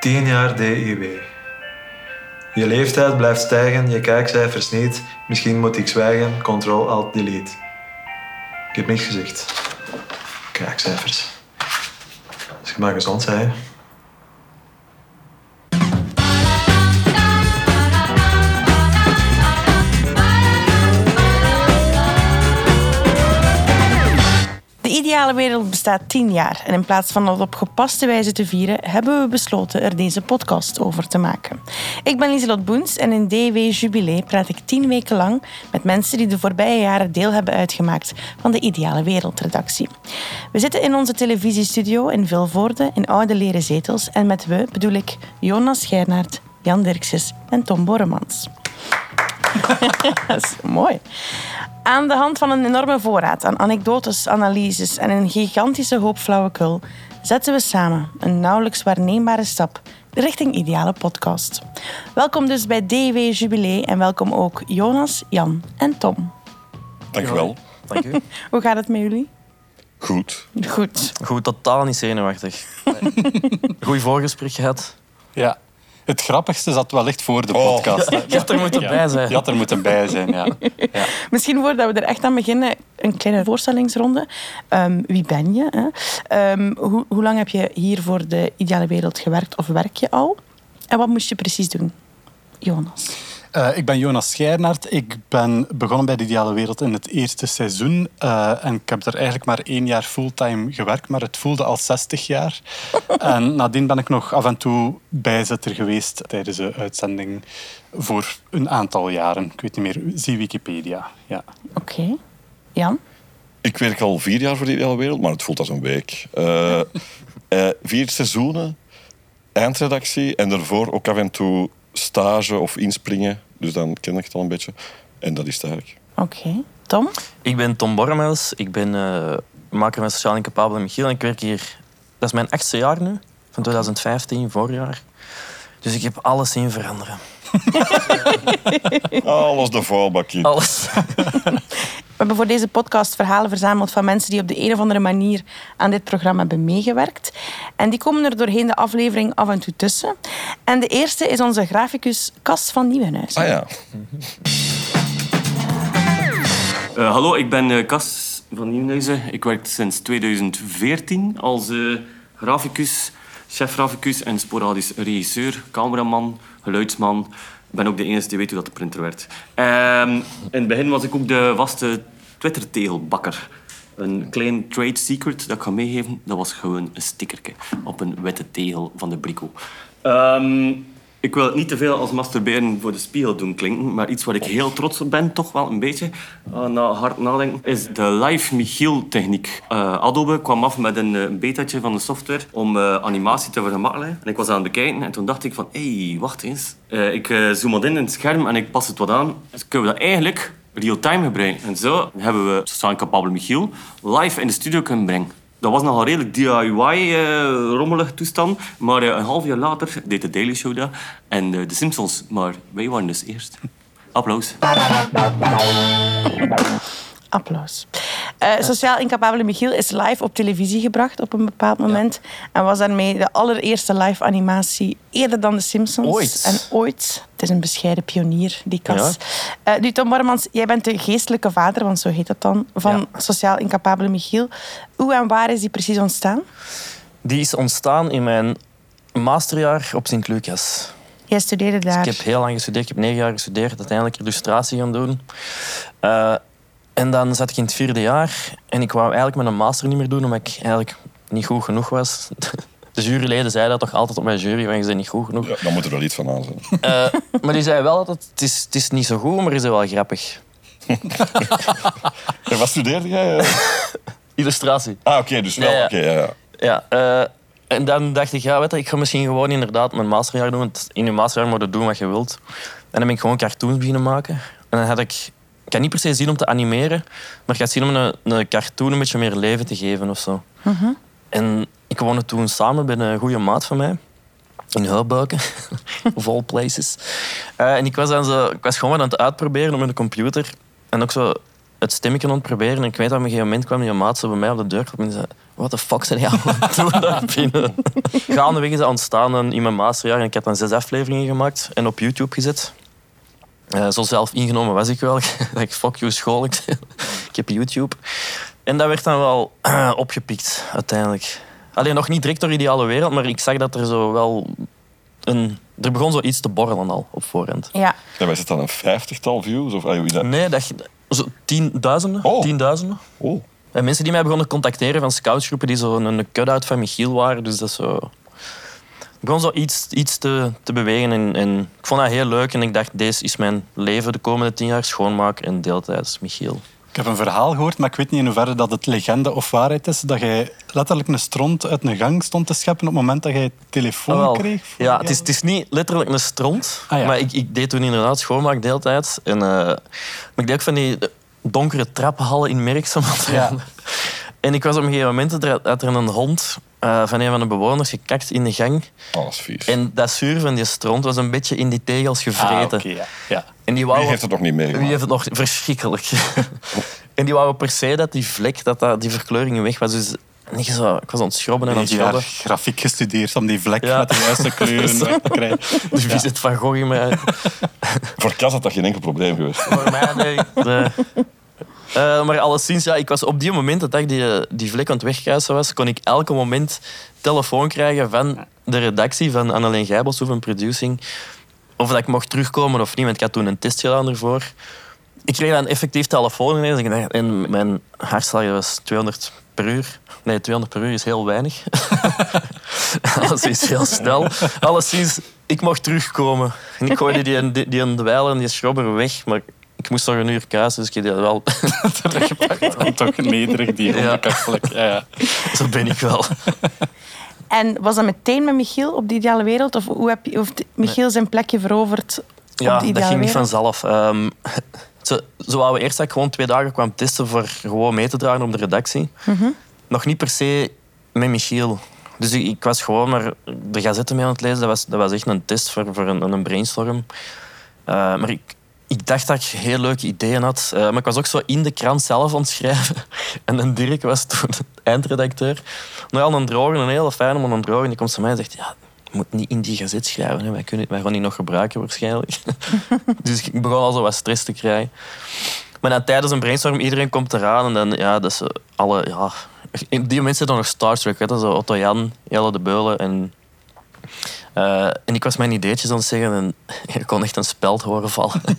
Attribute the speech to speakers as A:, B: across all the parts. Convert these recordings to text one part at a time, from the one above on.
A: 10 jaar DIW. Je leeftijd blijft stijgen, je kijkcijfers niet. Misschien moet ik zwijgen, Ctrl-Alt-Delete. Ik heb niks gezegd. Kijkcijfers. Als je maar gezond bent.
B: Ideale wereld bestaat tien jaar en in plaats van dat op gepaste wijze te vieren, hebben we besloten er deze podcast over te maken. Ik ben Lieselot Boens en in DW Jubilee praat ik tien weken lang met mensen die de voorbije jaren deel hebben uitgemaakt van de Ideale Wereldredactie. We zitten in onze televisiestudio in Vilvoorde in oude leren zetels en met we bedoel ik Jonas Gernaert, Jan Dirkses en Tom Borremans. Dat is mooi. Aan de hand van een enorme voorraad aan anekdotes, analyses en een gigantische hoop flauwekul zetten we samen een nauwelijks waarneembare stap richting ideale podcast. Welkom dus bij DW Jubilee en welkom ook Jonas, Jan en Tom.
C: Dank u wel.
D: Dank u.
B: Hoe gaat het met jullie?
C: Goed.
B: Goed.
D: Goed, totaal niet zenuwachtig. Goed voorgesprek gehad.
E: Ja. Het grappigste zat wellicht voor de
C: Oh.
E: podcast. hè.
D: Je had er moeten bij zijn.
E: Je had er moeten bij zijn, ja. ja.
B: Misschien voordat we er echt aan beginnen, een kleine voorstellingsronde. Ehm, wie ben je? Hè? Ehm, hoe, hoe lang heb je hier voor de ideale wereld gewerkt of werk je al? En wat moest je precies doen? Jonas.
E: Eh, ik ben Jonas Scheirnaert. Ik ben begonnen bij de Ideale Wereld in het eerste seizoen. Eh, en ik heb er eigenlijk maar één jaar fulltime gewerkt, maar het voelde al 60 jaar. en nadien ben ik nog af en toe bijzetter geweest tijdens de uitzending voor een aantal jaren. Ik weet niet meer, zie Wikipedia. Ja.
B: Oké. Jan?
C: Ik werk al vier jaar voor de ideale wereld, maar het voelt als een week. Eh, eh, vier seizoenen, eindredactie en daarvoor ook af en toe stage of inspringen. Dus dan ken ik het al een beetje. En dat is het eigenlijk.
B: Oké. Tom?
D: Ik ben Tom Bormels. Ik ben eh, maker van Sociaal Incapabele Michiel. En ik werk hier... Dat is mijn achtste jaar nu. Van 2015, voorjaar. Dus ik heb alles zien veranderen.
C: Alles de vuilbak in.
D: Alles.
B: We hebben voor deze podcast verhalen verzameld van mensen die op de een of andere manier aan dit programma hebben meegewerkt. En die komen er doorheen de aflevering af en toe tussen. En de eerste is onze graficus Cas van Nieuwenhuizen.
C: Ah ja.
F: Eh, hallo, ik ben eh, Cas van Nieuwenhuizen. Ik werk sinds 2014 als eh, graficus, chef-graficus en sporadisch regisseur, cameraman, geluidsman. Ik ben ook de enige die weet hoe dat de printer werkt. Ehm, in het begin was ik ook de vaste Twitter-tegelbakker. Een klein trade secret dat ik ga meegeven, dat was gewoon een stickerke op een witte tegel van de Brico. Ehm, ik wil het niet te veel als masturberen voor de spiegel doen klinken, maar iets waar ik heel trots op ben, toch wel een beetje, eh, na hard nadenken, is de live Michiel-techniek. Eh, Adobe kwam af met een, eh, een betaatje van de software om animatie te vergemakkelijken. En ik was aan het bekijken en toen dacht ik van, hé, hey, wacht eens. Ik zoom wat in in het scherm en ik pas het wat aan. Dus kunnen we dat eigenlijk real-time gebruiken. En zo hebben we Sociaal Incapabele Michiel live in de studio kunnen brengen. Dat was nogal redelijk DIY-rommelig toestand. Maar eh, een half jaar later deed de Daily Show dat. En eh, de Simpsons. Maar wij waren dus eerst. Applaus.
B: Applaus. Eh, Sociaal Incapabele Michiel is live op televisie gebracht op een bepaald moment. En was daarmee de allereerste live animatie eerder dan de Simpsons.
D: Ooit.
B: En ooit. Het is een bescheiden pionier, die kas. Eh, nu, Tom Barmans, jij bent de geestelijke vader, want zo heet dat dan, van Sociaal Incapabele Michiel. Hoe en waar is die precies ontstaan?
D: Die is ontstaan in mijn masterjaar op Sint-Lucas.
B: Jij studeerde daar.
D: Ik heb heel lang gestudeerd. Ik heb negen jaar gestudeerd. Uiteindelijk illustratie gaan doen. Eh, en dan zat ik in het vierde jaar. En ik wou eigenlijk mijn master niet meer doen, omdat ik eigenlijk niet goed genoeg was. De juryleden zeiden dat toch altijd op mijn jury, want je bent niet goed genoeg.
C: ja. Dan moet er wel iets van aan zijn.
D: Eh, maar die zei wel dat het, is, het is niet zo goed, maar is wel grappig.
C: En wat studeerde jij? eh?
D: Illustratie.
C: Ah, oké, dus wel.
D: Ja, ja.
C: Oké, ja, ja.
D: Ja, eh, en dan dacht ik, ja, weet je, ik ga misschien gewoon inderdaad mijn masterjaar doen. Want in je masterjaar moet je doen wat je wilt. En dan ben ik gewoon cartoons beginnen maken. En dan had ik... Ik kan niet per se zien om te animeren, maar ik had zien om een, een cartoon een beetje meer leven te geven of zo. En ik woonde toen samen bij een goede maat van mij. In Heubeuken, of all places. Eh, en ik was, dan zo, ik was gewoon aan het uitproberen op mijn computer. En ook zo het stemmetje aan het proberen. En ik weet dat op een gegeven moment kwam die maat zo bij mij op de deur en zei... Wat de fuck zijn jij aan het doen daar binnen? Gaandeweg is dat ontstaan in mijn masterjaar. En ik heb dan zes afleveringen gemaakt en op YouTube gezet. Eh, zo zelf ingenomen was ik wel. dat ik fuck you school. ik heb YouTube. En dat werd dan wel eh, opgepikt uiteindelijk. Alleen nog niet direct door Ideale Wereld, maar ik zag dat er zo wel een... Er begon zoiets te borrelen al op voorhand.
B: Ja.
C: En wij zitten dan een vijftigtal views? Of, ah, dat?
D: Nee, dat, zo tienduizenden.
C: Oh.
D: tienduizenden.
C: Oh.
D: En mensen die mij begonnen te contacteren van scoutsgroepen die zo een cut-out van Michiel waren. Dus dat zo... Ik begon zo iets, iets te, te bewegen en, en ik vond dat heel leuk. En ik dacht, deze is mijn leven de komende tien jaar. Schoonmaker en deeltijds Michiel.
E: Ik heb een verhaal gehoord, maar ik weet niet in hoeverre dat het legende of waarheid is. Dat jij letterlijk een stront uit een gang stond te scheppen op het moment dat jij telefoon
D: Ah,
E: kreeg.
D: Ja, het is, het is niet letterlijk een stront.
E: Ah, ja.
D: Maar ik, ik deed toen inderdaad schoonmaak deeltijd. En, eh, maar ik deed ook van die donkere trappenhallen in Merksem.
E: Ja.
D: En ik was op een gegeven moment, had er een hond eh, van een van de bewoners gekakt in de gang.
C: Oh, dat is vies.
D: En dat zuur van die stront was een beetje in die tegels
E: Ah,
D: gevreten.
E: oké, ja. ja.
D: En die wou
C: Wie heeft het nog niet
D: Wie
C: meegemaakt?
D: heeft het nog verschrikkelijk? en die wou per se dat die vlek, dat, dat die verkleuring weg was. Dus niet zo, ik was aan het schrobben en aan het schrobben.
E: grafiek gestudeerd om die vlek
D: Ja.
E: met de juiste kleuren weg te krijgen.
D: Dus wie zit van Gogh in mij?
C: Voor Cas had dat geen enkel probleem geweest.
D: Voor mij, nee. De- Eh, maar alleszins, ja, ik was op die moment dat ik die, die vlek aan het wegkuisen was, kon ik elke moment telefoon krijgen van de redactie van Anneleen Gijbels van Producing. Of dat ik mocht terugkomen of niet, want ik had toen een test gedaan ervoor. Ik kreeg dan effectief telefoon en mijn hartslag was 200 per uur. Nee, 200 per uur is heel weinig. Alles is heel snel. Alleszins, ik mocht terugkomen. En ik gooide die, die, die die schrobber weg, maar ik moest nog een uur kuisen, dus ik heb die wel...
E: Teruggepakt. Dan toch nederig, die
D: Ja.
E: Ja, ja.
D: Zo ben ik wel.
B: En was dat meteen met Michiel op de ideale wereld? Of hoe heb je, heeft Michiel zijn plekje veroverd
D: Ja,
B: op de
D: dat ging niet
B: wereld?
D: vanzelf. Ehm zo, zo wouden we eerst dat ik gewoon twee dagen kwam testen voor gewoon mee te dragen op de redactie. Nog niet per se met Michiel. Dus ik, ik was gewoon maar de gazetten mee aan het lezen. Dat was, dat was echt een test voor, voor een, een brainstorm. Eh, maar ik, ik dacht dat ik heel leuke ideeën had. Eh, maar ik was ook zo in de krant zelf aan het schrijven. En een Dirk was toen eindredacteur. Nogal een droge, een hele fijne, maar een droge. Die komt naar mij en zegt... Ja, je moet niet in die gazet schrijven. Hè. Wij, kunnen, wij gaan die nog gebruiken waarschijnlijk. dus ik begon al zo wat stress te krijgen. Maar dan tijdens een brainstorm, iedereen komt eraan. En dan, ja, dat is alle... Ja, die mensen dan nog Star Trek, weet je, zo Otto Jan, Jelle de Beulen en... eh, en ik was mijn ideetjes aan het zeggen en ik kon echt een speld horen vallen.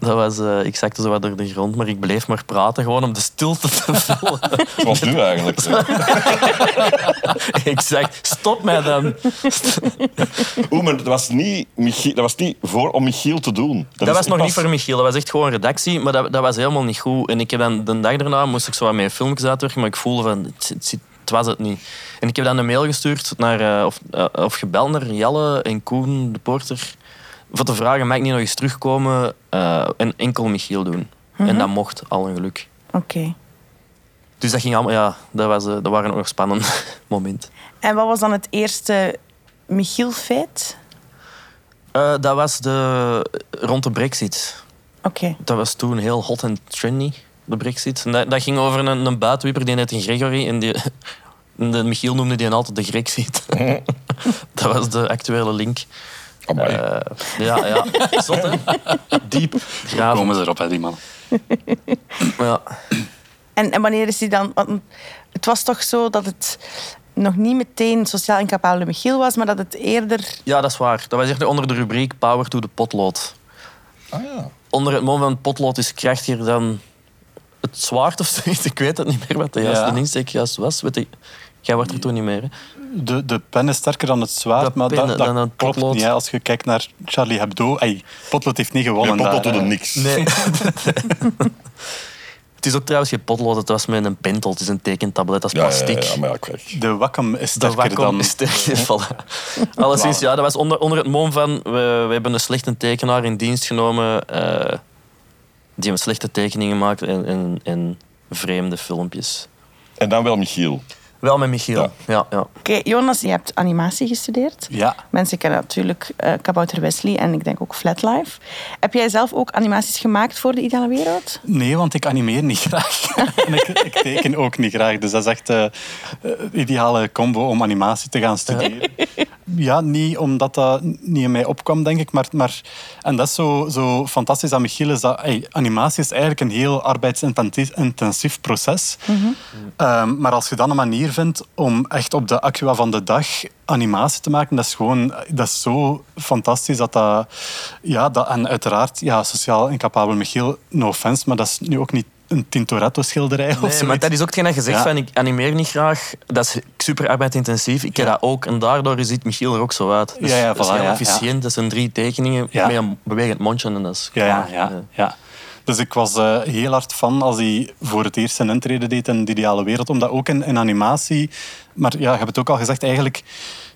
D: Dat was, eh, ik zakte zo wat door de grond, maar ik bleef maar praten gewoon om de stilte te vullen.
C: Zoals nu eigenlijk.
D: ik zei, stop mij dan.
C: Oeh, maar dat was niet, Michiel, dat was niet voor om Michiel te doen.
D: Dat, was nog
C: pas-
D: niet voor Michiel, dat was echt gewoon redactie, maar dat, dat was helemaal niet goed. En ik heb dan de dag daarna moest ik zo wat met filmpjes uitwerken, maar ik voelde van, het, het, zit- was het niet. En ik heb dan een mail gestuurd naar, eh, of, eh, of gebeld naar Jelle en Koen, de porter, voor te vragen, mag ik niet nog eens terugkomen eh, en enkel Michiel doen? En dat mocht, al een geluk.
B: Oké.
D: Dus dat ging allemaal, ja, dat, was, dat waren ook nog spannende momenten.
B: En wat was dan het eerste Michiel-feit?
D: Dat was de, rond de brexit.
B: Oké.
D: Dat was toen heel hot en trendy, de brexit. En dat, dat ging over een, een buitenwieper, die heette Gregory. En die, de Michiel noemde die altijd de Grexit. dat was de actuele link. Eh, ja, ja. Zot, hè? Diep graven.
E: Komen ze erop, hè, die man.
D: Ja.
B: En, en wanneer is hij dan... Want het was toch zo dat het nog niet meteen sociaal incapabele Michiel was, maar dat het eerder...
D: ja, dat is waar. Dat was echt onder de rubriek Power to the Potlood.
C: Ah ja.
D: Onder het mom van potlood is krachtiger dan het zwaard of zoiets. Ik weet het niet meer wat de juiste
E: Ja.
D: insteek juist was. Weet ik. Jij wordt er toen niet meer. Hè?
E: De, de pen is sterker dan het zwaard,
D: De
E: maar
D: pen
E: dat, dat
D: dan
E: klopt
D: potlood.
E: niet. Hè. Als je kijkt naar Charlie Hebdo... Ey, potlood heeft niet
C: Ja,
E: gewonnen.
C: Potlood
E: daar,
C: doet er niks.
D: Nee. het is ook trouwens geen potlood, het was met een pentel. Het is een tekentablet, dat is
C: Ja, ja,
D: plastic.
C: ja, maar ja, kijk.
E: De Wacom is
D: De
E: sterker
D: Wacom
E: dan...
D: is sterker. Voilà. Alleszins, ja, dat was onder, onder het mom van... We, we hebben een slechte tekenaar in dienst genomen eh, die een slechte tekeningen maakt en, en, en vreemde filmpjes.
C: En dan wel Michiel.
D: Wel met Michiel.
C: Ja.
D: Ja. Ja,
B: Oké, Jonas, je hebt animatie gestudeerd.
E: Ja.
B: Mensen kennen natuurlijk eh Kabouter Wesley en ik denk ook Flatlife. Heb jij zelf ook animaties gemaakt voor de ideale wereld?
E: Nee, want ik animeer niet graag. en ik, ik teken ook niet graag. Dus dat is echt de ideale combo om animatie te gaan studeren. Ja, niet omdat dat niet in mij opkwam, denk ik. Maar, maar, en dat is zo, zo fantastisch aan Michiel, is dat hey, animatie is eigenlijk een heel arbeidsintensief intensief proces. Ehm, maar als je dan een manier vindt om echt op de actua van de dag animatie te maken, dat is gewoon dat is zo fantastisch dat dat... Ja, dat, en uiteraard, ja, sociaal incapabel Michiel, no offense, maar dat is nu ook niet een Tintoretto-schilderij of
D: Nee,
E: zo.
D: maar dat is ook hetgeen dat je zegt
E: Ja.
D: van ik animeer niet graag. Dat is super arbeidintensief. Ik heb
E: Ja.
D: dat ook. En daardoor ziet Michiel er ook zo uit. Dus
E: Ja, ja,
D: dat is heel efficiënt. Dat zijn drie tekeningen met een bewegend mondje. En dat is
E: Ja, ja, ja, ja. Dus ik was eh, heel hard fan als hij voor het eerst zijn intrede deed in de ideale wereld. Omdat ook in, in animatie... Maar ja, je hebt het ook al gezegd, eigenlijk...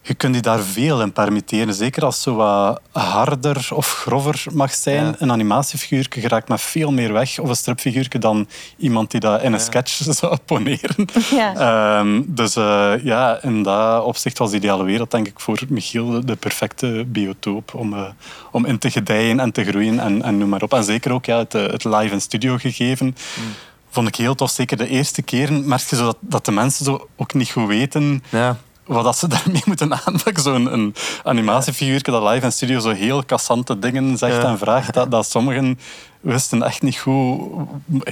E: Je kunt je daar veel in permitteren. Zeker als het zo wat harder of grover mag zijn.
D: Ja.
E: Een animatiefiguur geraakt met veel meer weg. Of een stripfiguur dan iemand die dat in een sketch zou poneren.
B: Ja.
E: Ehm, dus eh, ja, in dat opzicht was de ideale wereld denk ik voor Michiel de, perfecte biotoop om, eh, om in te gedijen en te groeien en, en noem maar op. En zeker ook ja, het, eh, het live in studio gegeven. Vond ik heel tof. Zeker de eerste keren merk je zo dat, dat de mensen zo ook niet goed weten
D: Ja.
E: Wat dat ze daarmee moeten aanpakken. Zo'n een animatiefiguur dat live in studio zo heel cassante dingen zegt
D: Ja.
E: en vraagt. Dat, dat sommigen wisten echt niet goed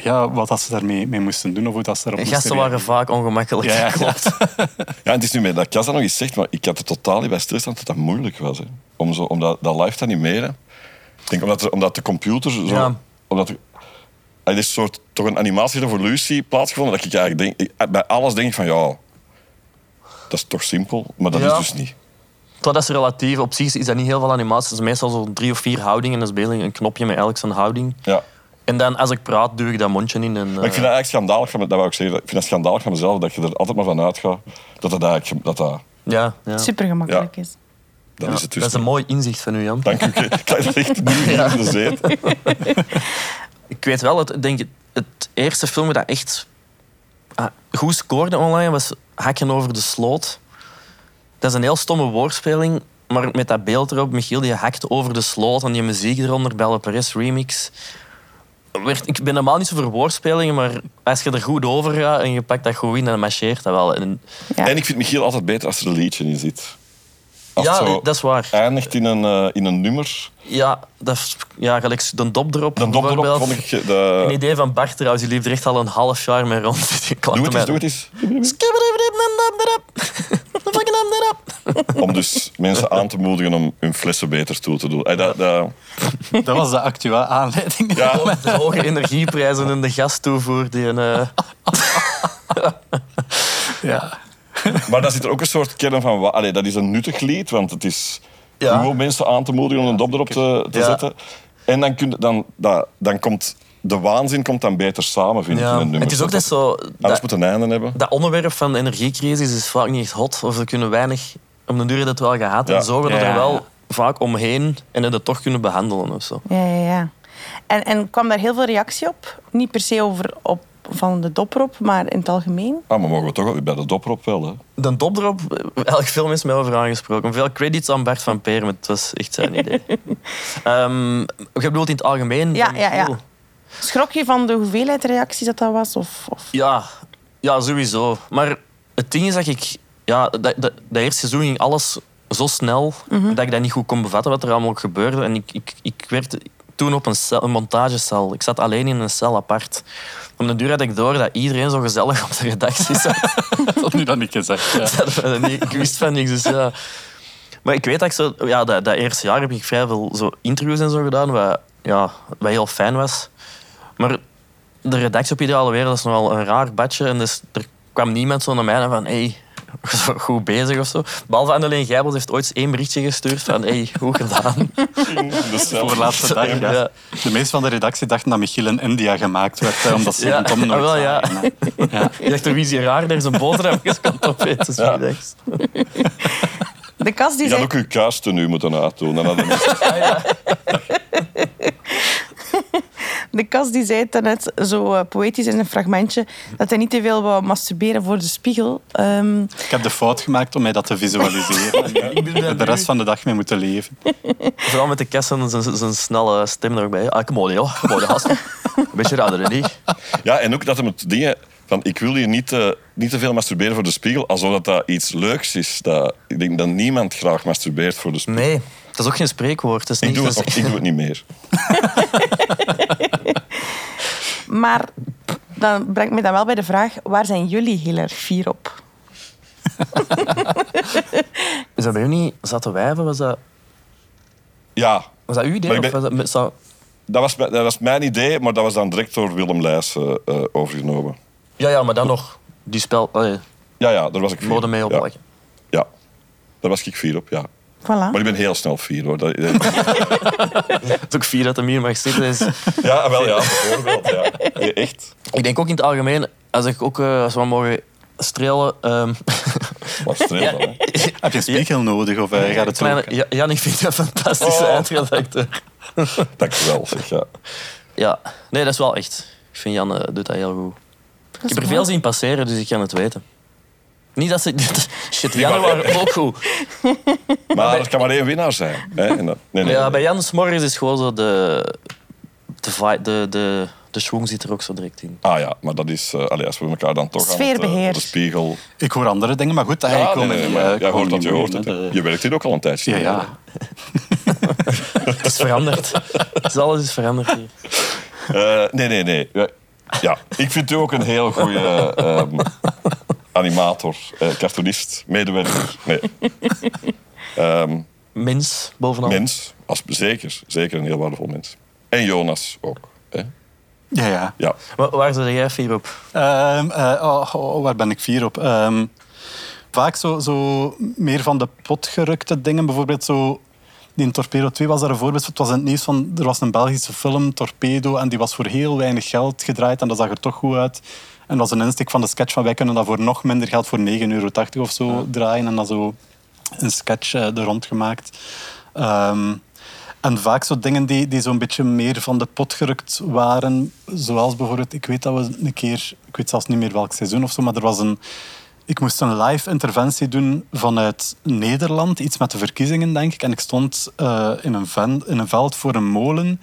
E: ja, wat dat ze daarmee mee moesten doen of hoe dat ze erop moesten
D: Gasten waren
E: reageren.
D: vaak ongemakkelijk.
E: Ja, ja,
D: Klopt.
C: Ja, het is nu met dat Kas dat nog eens zegt, maar ik had er totaal niet bij stilstaan dat dat moeilijk was. Hè. Om, zo, om dat, dat live te animeren. Ik denk omdat, er, omdat de computer zo...
D: Ja.
C: Omdat er, er is een soort, toch een animatierevolutie plaatsgevonden dat ik eigenlijk denk, ik- bij alles denk van ja, dat is toch simpel, maar dat
D: Ja.
C: is dus niet.
D: Dat is relatief. Op zich is dat niet heel veel animaties. Het is meestal zo drie of vier houdingen. Dat is een knopje met elk zijn houding.
C: Ja.
D: En dan, als ik praat, duw ik dat mondje in. En,
C: ik
D: eh,
C: vind dat eigenlijk schandalig van, dat wou ik zeggen, ik vind dat schandalig van mezelf dat je er altijd maar van uitgaat dat dat eigenlijk, dat, dat,
D: ja, ja.
B: Super gemakkelijk is.
C: dat
D: Ja,
C: is het dus
D: dat is een mooi inzicht van u, Jan.
C: Dank u. Ik dat echt nu in de zeet.
D: Ik weet wel, het, ik denk, het eerste film dat echt goed scoorde online was Hakken over de sloot. Dat is een heel stomme woordspeling, maar met dat beeld erop, Michiel die hakt over de sloot en die muziek eronder, Belle Perez remix. Werd, ik ben normaal niet zo voor woordspelingen, maar als je er goed over gaat en je pakt dat goed in, dan marcheert dat wel. En,
B: Ja.
C: En ik vind Michiel altijd beter als er een liedje in zit. Als
D: ja,
C: zo
D: dat is waar.
C: eindigt in een, eh, in een nummer.
D: Ja, dat is, ja gelijk de dop erop.
C: Dan dop erop
D: bijvoorbeeld.
C: vond ik... eh, De...
D: Een idee van Bart trouwens, die liep er echt al een half jaar mee rond. Die
C: Doe het eens,
D: mij-
C: doe het eens. Om dus mensen aan te moedigen om hun flessen beter toe te doen. Eh, dat, dat,
E: Dat was de actua aanleiding.
C: ja,
D: De hoge energieprijzen en de gastoevoer. Die een, eh,
E: Ja.
C: maar daar zit er ook een soort kern van... Allee, dat is een nuttig lied, want het is
D: Ja.
C: om mensen aan te moedigen om een dop erop te, te
D: Ja.
C: zetten. En dan, kun, je- dan, dat, dan komt... De waanzin komt dan beter samen, vind ik,
D: ja.
C: in een nummer.
D: Het is ook net zo...
C: Alles
D: Dat,
C: moet een einde hebben.
D: dat onderwerp van de energiecrisis is vaak niet echt hot. Of we kunnen weinig... Om de duur hebben we het wel gehad.
C: Ja.
D: En zorgen dat
E: Ja,
D: er wel vaak omheen en het toch kunnen behandelen of zo.
B: Ja, ja, ja. En, en kwam daar heel veel reactie op? Niet per se over op, van de dop erop, maar in het algemeen?
C: Ah, maar mogen we toch wel bij de dop erop wel, hè?
D: De dop erop, elk film is mij over aangesproken. Veel credits aan Bert van Peer, maar het was echt zijn idee. Ehm je bedoelt in het algemeen?
B: Ja, ja, ja.
D: Michiel?
B: Schrok je van de hoeveelheid reacties dat dat was? Of, of...
D: Ja, ja, sowieso. Maar het ding is dat ik... Ja, dat, dat, dat eerste seizoen ging alles zo snel dat ik dat niet goed kon bevatten wat er allemaal gebeurde. En ik, ik, ik werd toen op een, cel, een montagecel. Ik zat alleen in een cel apart. Om de duur had ik door dat iedereen zo gezellig op de redactie zat.
E: Dat had nu dat niet gezegd. Ja.
D: Dat ik wist van niks, dus ja. Maar ik weet dat ik zo... Ja, dat, dat eerste jaar heb ik vrij veel zo interviews en zo gedaan, wat, ja, wat heel fijn was. Maar de redactie op Ideale Wereld is nogal een raar badje. En dus er kwam niemand zo naar mij en van... Hey, goed bezig of zo. Behalve Anneleen Gijbels heeft ooit eens één berichtje gestuurd van... Hey, goed gedaan.
E: Voor laatste dag. Ja.
D: Ja.
E: De meeste van de redactie dachten dat Michiel in India gemaakt werd, omdat ze
D: Ja,
E: Tom nooit
D: ah, wel, ja.
E: Ja.
D: Je dacht, er wie is hier raar? Er is een boterhamjes komt opeten.
C: Ja.
D: Ja.
B: De kast die
C: Je had
B: zei...
C: ook uw kuisten nu moeten uitdoen. Dan hadden we-
B: De Kas die zei het net zo eh, poëtisch in een fragmentje dat hij niet te veel wou masturberen voor de spiegel. Ehm,
E: Ik heb de fout gemaakt om mij dat te visualiseren. En
D: Ik ben
E: er de rest van de dag mee moeten leven.
D: Vooral met de Kes en zijn- zijn snelle stem er ook bij. Ah, kom on, joh. Kom gast. Een beetje rader, niet?
C: Ja, en ook dat hem het dingen van ik wil hier niet, te- niet te veel masturberen voor de spiegel, alsof dat, dat iets leuks is. Dat, ik denk dat niemand graag masturbeert voor de spiegel.
D: Nee, dat is ook geen spreekwoord. Dat is
C: Ik,
D: niet,
C: doe het,
D: dat is-
C: nog- ik doe het niet meer.
B: maar dan brengt me dan wel bij de vraag, waar zijn jullie heel erg fier op?
D: Is dat bij jullie niet zaten wijven? Was dat,
C: Ja,
D: was dat uw idee?
C: Maar ik
D: Of was dat, met-
C: dat was, mijn- dat was mijn idee, maar dat was dan direct door Willem Leijs eh, eh, overgenomen.
D: Ja, ja, maar dan nog die spel... Allee,
C: Ja, ja, daar was ik fier
D: mode mee
C: op. Ja, ja, daar was ik fier op, ja.
B: Voilà.
C: Maar ik ben heel snel fier, hoor. Dat-
D: Het is ook vier dat hem hier mag zitten. Is...
C: ja, wel ja, bijvoorbeeld. Ja. Echt.
D: Ik denk ook in het algemeen, als ik ook eh, als we mogen strelen... ehm,
C: Wat hè?
E: Heb je een spiegel nodig of gaat het zo?
D: kleine, Jan, ik vind dat een fantastische
C: Oh.
D: eindredacteur.
C: Dank je wel, zeg. Ja.
D: Ja, nee, dat is wel echt. Ik vind Jan eh, doet dat heel goed. Ik heb er veel zien passeren, dus ik kan het weten. Niet dat ze... Shit, Jan waren ook goed.
C: Maar er kan maar één winnaar zijn. Hè? En dat- nee, nee,
D: Ja,
C: nee.
D: bij Jan Smorgens is gewoon zo de... De, de, de, de schwung zit er ook zo direct in.
C: Ah ja, maar dat is... eh allee, als we elkaar dan toch aan het, eh,
B: Sfeerbeheer.
C: de spiegel...
E: Ik hoor andere dingen, maar goed, dat
C: Ja,
E: ik
C: nee,
E: kom
C: nee, maar
E: eh,
C: jij hoort dat je hoort het.
E: hè.
C: Je werkt hier ook al een tijdje.
E: Ja, ja.
D: Het is veranderd. Dus alles is veranderd hier.
C: Eh, nee, nee, nee. Ja, Ja, ik vind u ook een heel goede ehm, animator, eh, cartoonist, medewerker. Nee. Ehm,
D: Mens, bovenal.
C: mens, als, zeker. Zeker een heel waardevol mens. En Jonas ook. Hè?
E: Ja, ja.
C: Ja.
D: Wa- Waar zit jij vier op?
E: Ehm, eh, oh, oh, waar ben ik fier op? Ehm, vaak zo, zo meer van de potgerukte dingen. Bijvoorbeeld zo... In Torpedo 2 was daar een voorbeeld van. Het was in het nieuws van... Er was een Belgische film, Torpedo, en die was voor heel weinig geld gedraaid. En dat zag er toch goed uit. En dat was een insteek van de sketch van wij kunnen dat voor nog minder geld, voor 9,80 euro of zo, draaien. En dan zo een sketch eh, er rond gemaakt. Ehm, en vaak zo dingen die, die zo'n beetje meer van de pot gerukt waren. Zoals bijvoorbeeld, ik weet dat we een keer, ik weet zelfs niet meer welk seizoen of zo, maar er was een. Ik moest een live interventie doen vanuit Nederland, iets met de verkiezingen, denk ik. En ik stond eh, in, een ven, in een veld voor een molen.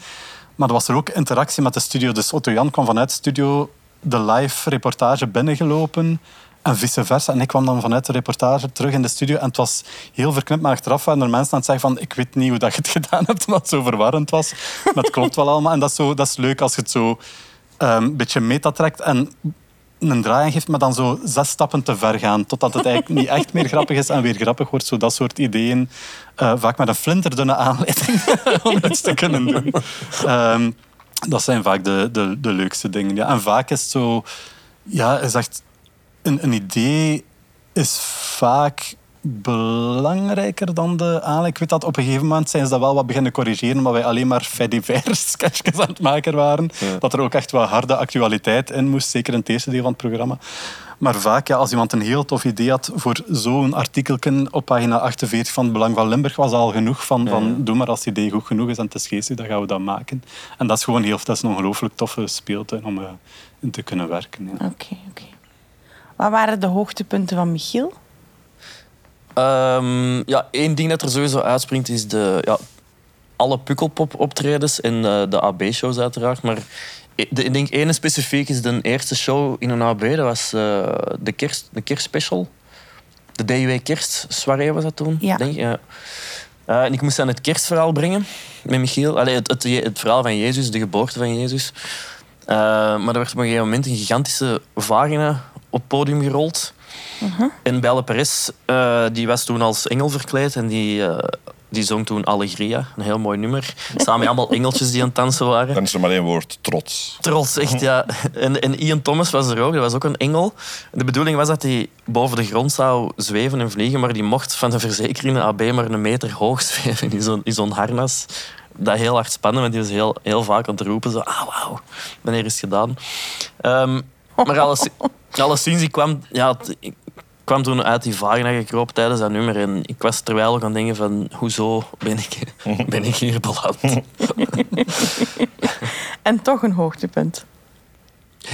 E: Maar er was er ook interactie met de studio. Dus Otto Jan kwam vanuit de studio de live reportage binnengelopen. En vice versa. En ik kwam dan vanuit de reportage terug in de studio. En het was heel verknipt, maar achteraf waren er mensen aan het zeggen van ik weet niet hoe dat je het gedaan hebt, omdat het zo verwarrend was. Maar het klopt wel allemaal. En dat is, zo, dat is leuk als je het zo ehm, een beetje meta trekt en een draai geeft, maar dan zo zes stappen te ver gaan. Totdat het eigenlijk niet echt meer grappig is en weer grappig wordt. Zo dat soort ideeën. eh, vaak met een flinterdunne aanleiding om iets te kunnen doen. Ehm, dat zijn vaak de, de, de leukste dingen. Ja. En vaak is het zo... Ja, je zegt... Een, een idee is vaak belangrijker dan de aanleiding. Ik weet dat op een gegeven moment zijn ze dat wel wat beginnen corrigeren, maar wij alleen maar divers sketchjes aan het maken waren. Dat er ook echt wat harde actualiteit in moest, zeker in het eerste deel van het programma. Maar vaak, ja, als iemand een heel tof idee had voor zo'n artikelken op pagina 48 van het Belang van Limburg, was al genoeg van, van doe maar als het idee goed genoeg is en het is geestig, dan gaan we dat maken. En dat is gewoon heel, dat is een ongelooflijk toffe speeltuin om eh, in te kunnen werken. Ja.
B: Oké, oké. Wat waren de hoogtepunten van Michiel?
D: Ehm, ja, één ding dat er sowieso uitspringt is de, ja, alle Pukkelpop-optredens en eh, de AB-shows uiteraard. Maar de, ik denk één specifiek is de eerste show in een AB. Dat was eh, de, kerst, de kerstspecial. De DUW kerstsoirée was dat toen,
B: Ja.
D: denk. Ja. Eh, en ik moest dan het kerstverhaal brengen met Michiel. Allee, het, het, het verhaal van Jezus, de geboorte van Jezus. Eh, maar er werd op een gegeven moment een gigantische vagina op het podium gerold. En Belle Perez, die was toen als engel verkleed en die, die zong toen Allegria, een heel mooi nummer. Samen met allemaal engeltjes die aan het dansen waren.
C: Dan is er maar één woord, trots.
D: Trots, echt, ja. En, en Ian Thomas was er ook, dat was ook een engel. De bedoeling was dat hij boven de grond zou zweven en vliegen, maar die mocht van de verzekering AB maar een meter hoog zweven in zo'n in zo'n harnas. Dat heel hard spannen, want die was heel, heel vaak aan het roepen, zo, ah, wauw, wanneer is het gedaan? Ehm, maar alles, alleszins, ik kwam, ja, ik kwam toen uit die vagina gekropen tijdens dat nummer en ik was terwijl ook aan het denken van, hoezo ben ik, ben ik hier beland?
B: En toch een hoogtepunt.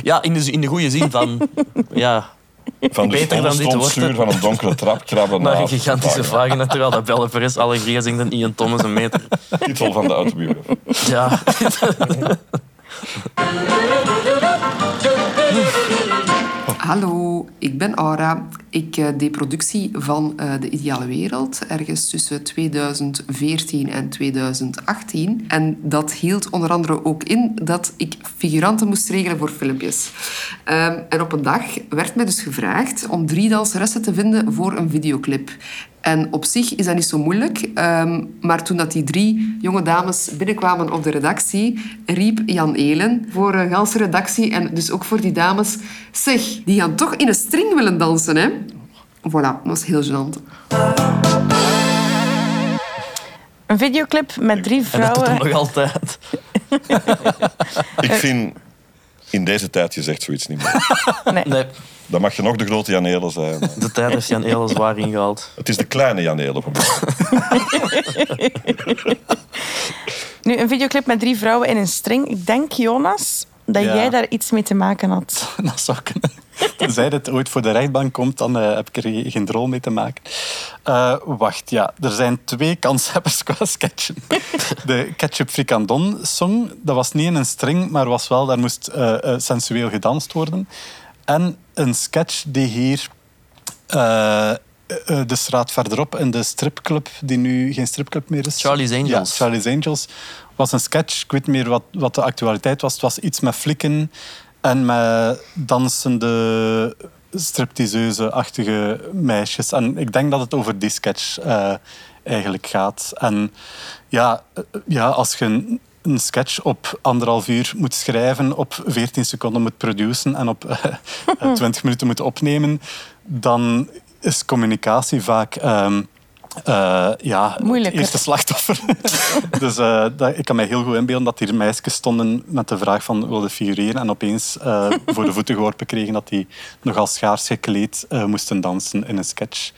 D: Ja, in de, in de goede zin van... Ja,
C: Van de
D: Beter dan dit wordt
C: van een donkere trap krabben
D: naar een gigantische vagina, terwijl dat Belleveres alle grieën zingt en Ian Thomas een meter.
C: Titel van de autobiografie.
D: Ja,
G: Hallo, ik ben Aura. Ik eh, deed productie van eh, De Ideale Wereld ergens tussen 2014 en 2018. En dat hield onder andere ook in dat ik figuranten moest regelen voor filmpjes. Ehm, en op een dag werd mij dus gevraagd om drie danseressen te vinden voor een videoclip. En op zich is dat niet zo moeilijk. ehm, maar toen dat die drie jonge dames binnenkwamen op de redactie, riep Jan Elen voor een ganse redactie en dus ook voor die dames... Zeg, die gaan toch in een string willen dansen, hè? Voilà, dat was heel gênant.
B: Een videoclip met drie
D: en dat doet
B: vrouwen.
D: nog altijd.
C: Ik vind, in deze tijd, je zegt zoiets niet meer.
D: Nee,
C: Dan mag je nog de grote Jan Elen zijn.
D: de tijd heeft Jan heel zwaar ingehaald.
C: Het is de kleine Jan Elen.
B: Nu, een videoclip met drie vrouwen in een string. Ik denk, Jonas, dat
E: Ja.
B: jij daar iets mee te maken had.
E: Dat zou kunnen. Tenzij het ooit voor de rechtbank komt, dan eh, heb ik er geen rol mee te maken. Eh, wacht, ja. Er zijn twee kanshebbers qua sketchen. De Ketchup Frikandon song, dat was niet in een string, maar was wel, daar moest eh, eh, sensueel gedanst worden. En een sketch die hier eh, eh, de straat verderop in de stripclub, die nu geen stripclub meer is.
D: Charlie's Angels.
E: Ja, Charlie's Angels was een sketch. Ik weet niet meer wat, wat de actualiteit was. Het was iets met flikken en met dansende stripteaseuse-achtige meisjes. En ik denk dat het over die sketch eh, eigenlijk gaat. En ja, ja als je een, sketch op anderhalf uur moet schrijven, op 14 seconden moet produceren en op eh, 20 minuten moet opnemen, dan is communicatie vaak... ehm, eh, ja,
B: Moeilijker.
E: eerste slachtoffer. dus eh, dat, ik kan mij heel goed inbeelden dat hier meisjes stonden met de vraag van wilde figureren en opeens eh, voor de voeten geworpen kregen dat die nogal schaars gekleed eh, moesten dansen in een sketch.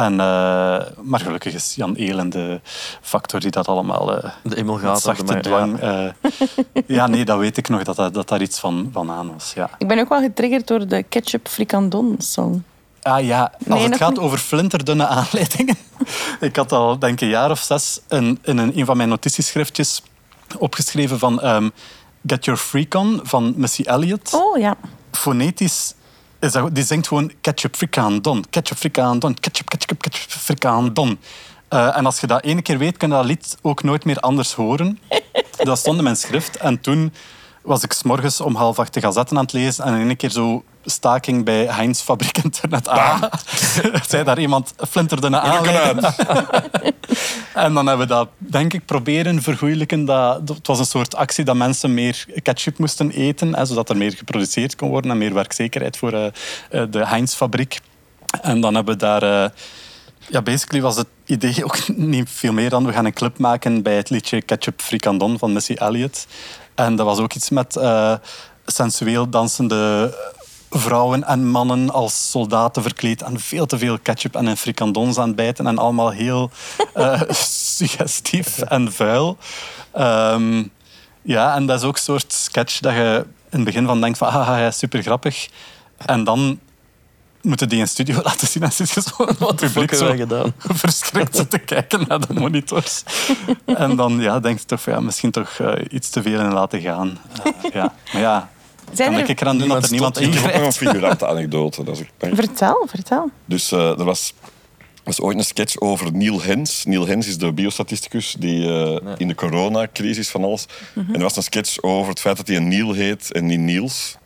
E: En, eh, maar gelukkig is Jan Elen de factor die dat allemaal eh,
D: De emulgator.
E: zachte dwang...
D: ja.
E: eh, ja, nee, dat weet ik nog, dat, dat, dat daar iets van, van aan was. Ja.
B: Ik ben ook wel getriggerd door de Ketchup Frikandon song.
E: Ah ja, als
B: Nee,
E: het gaat
B: niet.
E: over flinterdunne aanleidingen. ik had al, denk ik, een jaar of zes in, in een, een van mijn notitieschriftjes opgeschreven van ehm, Get Your Freak On van Missy Elliott.
B: Oh ja.
E: Fonetisch, is dat, die zingt gewoon ketchup frikandon, ketchup frikandon, ketchup, ketchup, ketchup frikandon. Eh, en als je dat ene keer weet, kun je dat lied ook nooit meer anders horen. Dat stond in mijn schrift. En toen was ik s'morgens om half acht de gazetten aan het lezen en in één keer zo staking bij Heinz Fabriek Internet. Ah, zei daar iemand flinterdunne aanleiding. En dan hebben we dat, denk ik, proberen vergoeilijken. Dat, het was een soort actie dat mensen meer ketchup moesten eten, hè, zodat er meer geproduceerd kon worden en meer werkzekerheid voor eh, eh, de Heinz-fabriek. En dan hebben we daar... eh, ja, basically was het idee ook niet veel meer dan we gaan een clip maken bij het liedje Ketchup Frikandon van Missy Elliott. En dat was ook iets met eh, sensueel dansende vrouwen en mannen als soldaten verkleed en veel te veel ketchup en frikandons aan en allemaal heel eh, suggestief en vuil. Ehm, ja, en dat is ook een soort sketch dat je in het begin van denkt van ah, ja, super grappig. En dan moeten die in studio laten zien en zit je zo wat
D: hebben wij gedaan?
E: verschrikt zitten kijken naar de monitors. en dan ja, denk je toch ja, misschien toch eh, iets te veel in laten gaan. Eh, ja. Maar ja,
B: Zijn
E: kan
B: er...
E: ik eraan doen dat er niemand
C: Ik heb nog een figurante anekdote. Dat is
B: Vertel, vertel.
C: Dus eh, er was, was ooit een sketch over Neil Hens. Neil Hens is de biostatisticus die eh, in de coronacrisis van alles... En er was een sketch over het feit dat hij een Neil heet en niet Niels.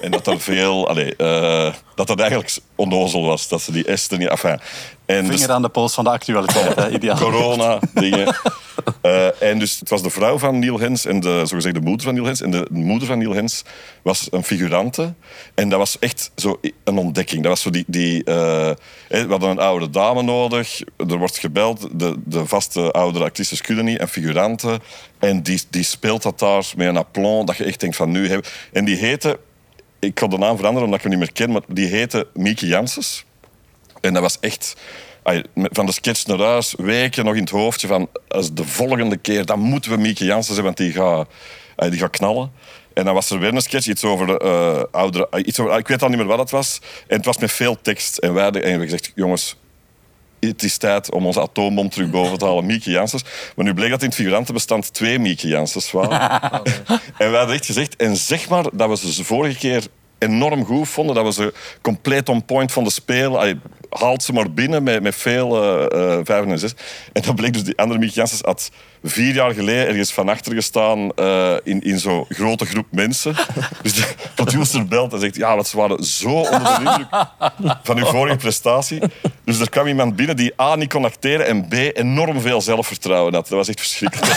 C: En dat er veel... Allee, eh, dat dat eigenlijk onnozel was. Dat ze die er niet... Enfin, en dus-
E: Vinger aan de pols van de actualiteit, hè, ideaal.
C: corona dingen. Eh, en dus het was de vrouw van Neil Hens en de zogezegde moeder van Neil Hens. En de moeder van Neil Hens was een figurante. En dat was echt zo een ontdekking. Dat was zo die... die eh, we hadden een oude dame nodig. Er wordt gebeld. De, de vaste oudere actrices kunnen niet. En figuranten. En die, die speelt dat daar met een aplomb. Dat je echt denkt van nu... Hebben... En die heette... Ik ga de naam veranderen omdat ik hem niet meer ken. Maar die heette Mieke Janssens. En dat was echt van de sketch naar huis, weken nog in het hoofdje van als de volgende keer, dan moeten we Mieke Jansen hebben, want die gaat, die gaat knallen. En dan was er weer een sketch, iets over eh, oudere... Iets over, ik weet al niet meer wat het was. En het was met veel tekst. En wij en gezegd, jongens, het is tijd om onze atoombom terug boven te halen, Mieke Janssens. Maar nu bleek dat in het figurantenbestand twee Mieke Janssens waren. en wij hadden echt gezegd, en zeg maar dat we ze vorige keer enorm goed vonden, dat we ze compleet on point vonden spelen. Allee, haalt ze maar binnen met, met veel eh, vijf en zes. En dan bleek dus die andere Mieke Janssens had vier jaar geleden ergens van achter gestaan eh, in, in zo'n grote groep mensen. Dus de producer belt en zegt, ja, dat ze waren zo onder de indruk van uw vorige prestatie. Dus er kwam iemand binnen die A, niet kon acteren en B, enorm veel zelfvertrouwen had. Dat was echt verschrikkelijk.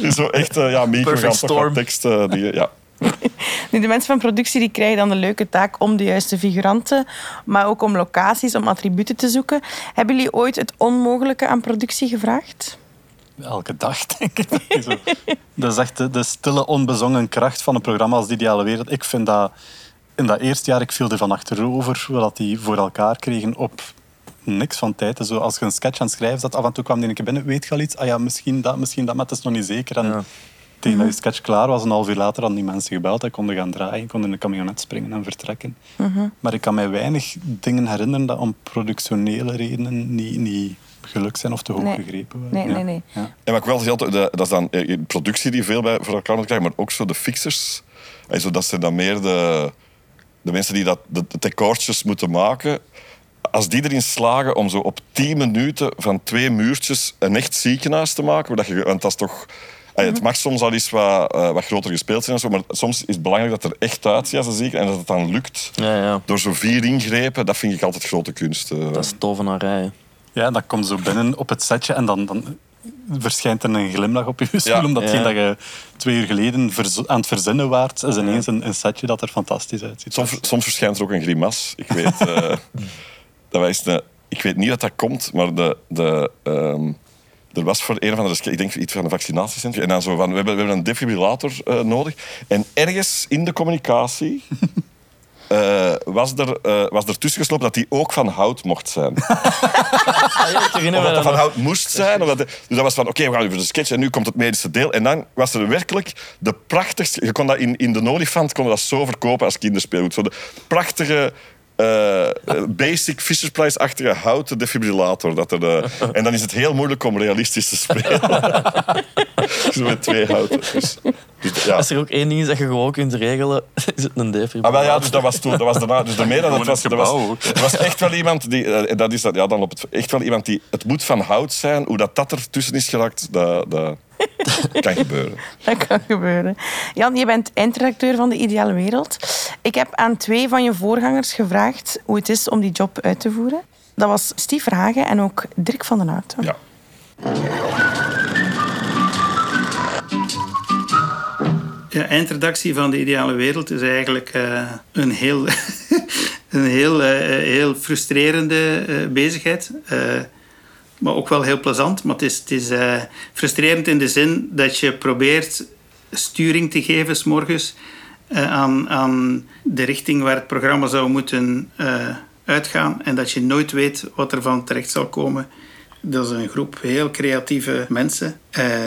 C: dus zo echt, eh, ja, we gaan toch wat
D: storm.
C: tekst... die, ja.
B: Nu, de mensen van productie die krijgen dan de leuke taak om de juiste figuranten, maar ook om locaties, om attributen te zoeken. Hebben jullie ooit het onmogelijke aan productie gevraagd?
E: Elke dag, denk ik. Dat is, zo. dat is echt de, de stille, onbezongen kracht van een programma als De Ideale Wereld. Ik vind dat in dat eerste jaar, ik viel er van achterover, wat die voor elkaar kregen op niks van tijd. Zo, als je een sketch aan het schrijven zat, af en toe kwam die een keer binnen, weet je al iets? Ah ja, misschien dat, misschien dat, maar het is nog niet zeker. En
D: Ja.
E: Tegen dat je sketch klaar was, een half uur later hadden die mensen gebeld en konden gaan draaien, konden in een camionet springen en vertrekken. Maar ik kan mij weinig dingen herinneren dat om productionele redenen niet, niet gelukt zijn of te hoog
B: Nee.
E: gegrepen waren.
B: Nee,
E: Ja.
B: nee, nee.
E: Ja.
C: En wat ik wel zie, de, dat is dan eh, productie die veel bij voor elkaar moet krijgen, maar ook zo de fixers. En zo, dat zijn dan meer de, de mensen die dat, de, de decoortjes moeten maken. Als die erin slagen om zo op 10 minuten van twee muurtjes een echt ziekenhuis te maken, dat je, want dat is toch... Het mag soms al eens wat, eh, wat groter gespeeld zijn, en zo, maar soms is het belangrijk dat er echt uitziet als een ziekenhuis en dat het dan lukt.
D: Ja, ja.
C: Door zo vier ingrepen, dat vind ik altijd grote kunst. eh.
D: Dat is tovenarij.
E: Ja, dan komt zo binnen op het setje en dan, dan verschijnt er een glimlach op je stoel.
C: Ja.
E: omdat
D: Ja.
E: dat je twee uur geleden aan het verzinnen waart, is ineens een, een setje dat er fantastisch uitziet.
C: Soms, soms verschijnt er ook een grimas. Ik weet, eh, dat ik weet niet wat dat komt, maar de, de, ehm, er was voor een van de, ik denk iets van een vaccinatiecentrum, en dan zo van, we hebben, we hebben een defibrillator eh, nodig. En ergens in de communicatie eh, was, er, eh, was er tussen geslopen dat die ook van hout mocht zijn.
D: Ah, ja,
C: Of dat dat van hout moest zijn. Of dat, dus dat was van, oké, we gaan nu voor de sketch en nu komt het medische deel. En dan was er werkelijk de prachtigste... Je kon dat in, in de olifant kon dat zo verkopen als kinderspeelgoed. Zo de prachtige... eh, eh, basic Fisher Price-achtige houten defibrillator. Dat er, de- en dan is het heel moeilijk om realistisch te spelen. Zo met twee houten. Dus, dus, ja.
D: Als er ook één ding is dat je gewoon kunt regelen, is het een
C: Ah,
D: defibrillator.
C: wel, ja, dus dat was toen. Dat was daarna. Dus daarmee dat het was,
E: het
C: er was, er was echt wel iemand die. eh, dat is dat, ja, dan op het, echt wel iemand die. Het moet van hout zijn. Hoe dat, dat er tussen is geraakt, dat, dat kan gebeuren.
B: Dat kan gebeuren. Jan, je bent eindredacteur van De Ideale Wereld. Ik heb aan twee van je voorgangers gevraagd hoe het is om die job uit te voeren. Dat was Steve Verhagen en ook Dirk van den Hout.
C: Ja.
H: Ja, eindredactie van de ideale wereld is eigenlijk eh, een heel, een heel, eh, heel frustrerende eh, bezigheid. Maar ook wel heel plezant. Maar het is, het is eh, frustrerend in de zin dat je probeert sturing te geven, s morgens eh, aan, aan de richting waar het programma zou moeten eh, uitgaan. En dat je nooit weet wat er van terecht zal komen. Dat is een groep heel creatieve mensen.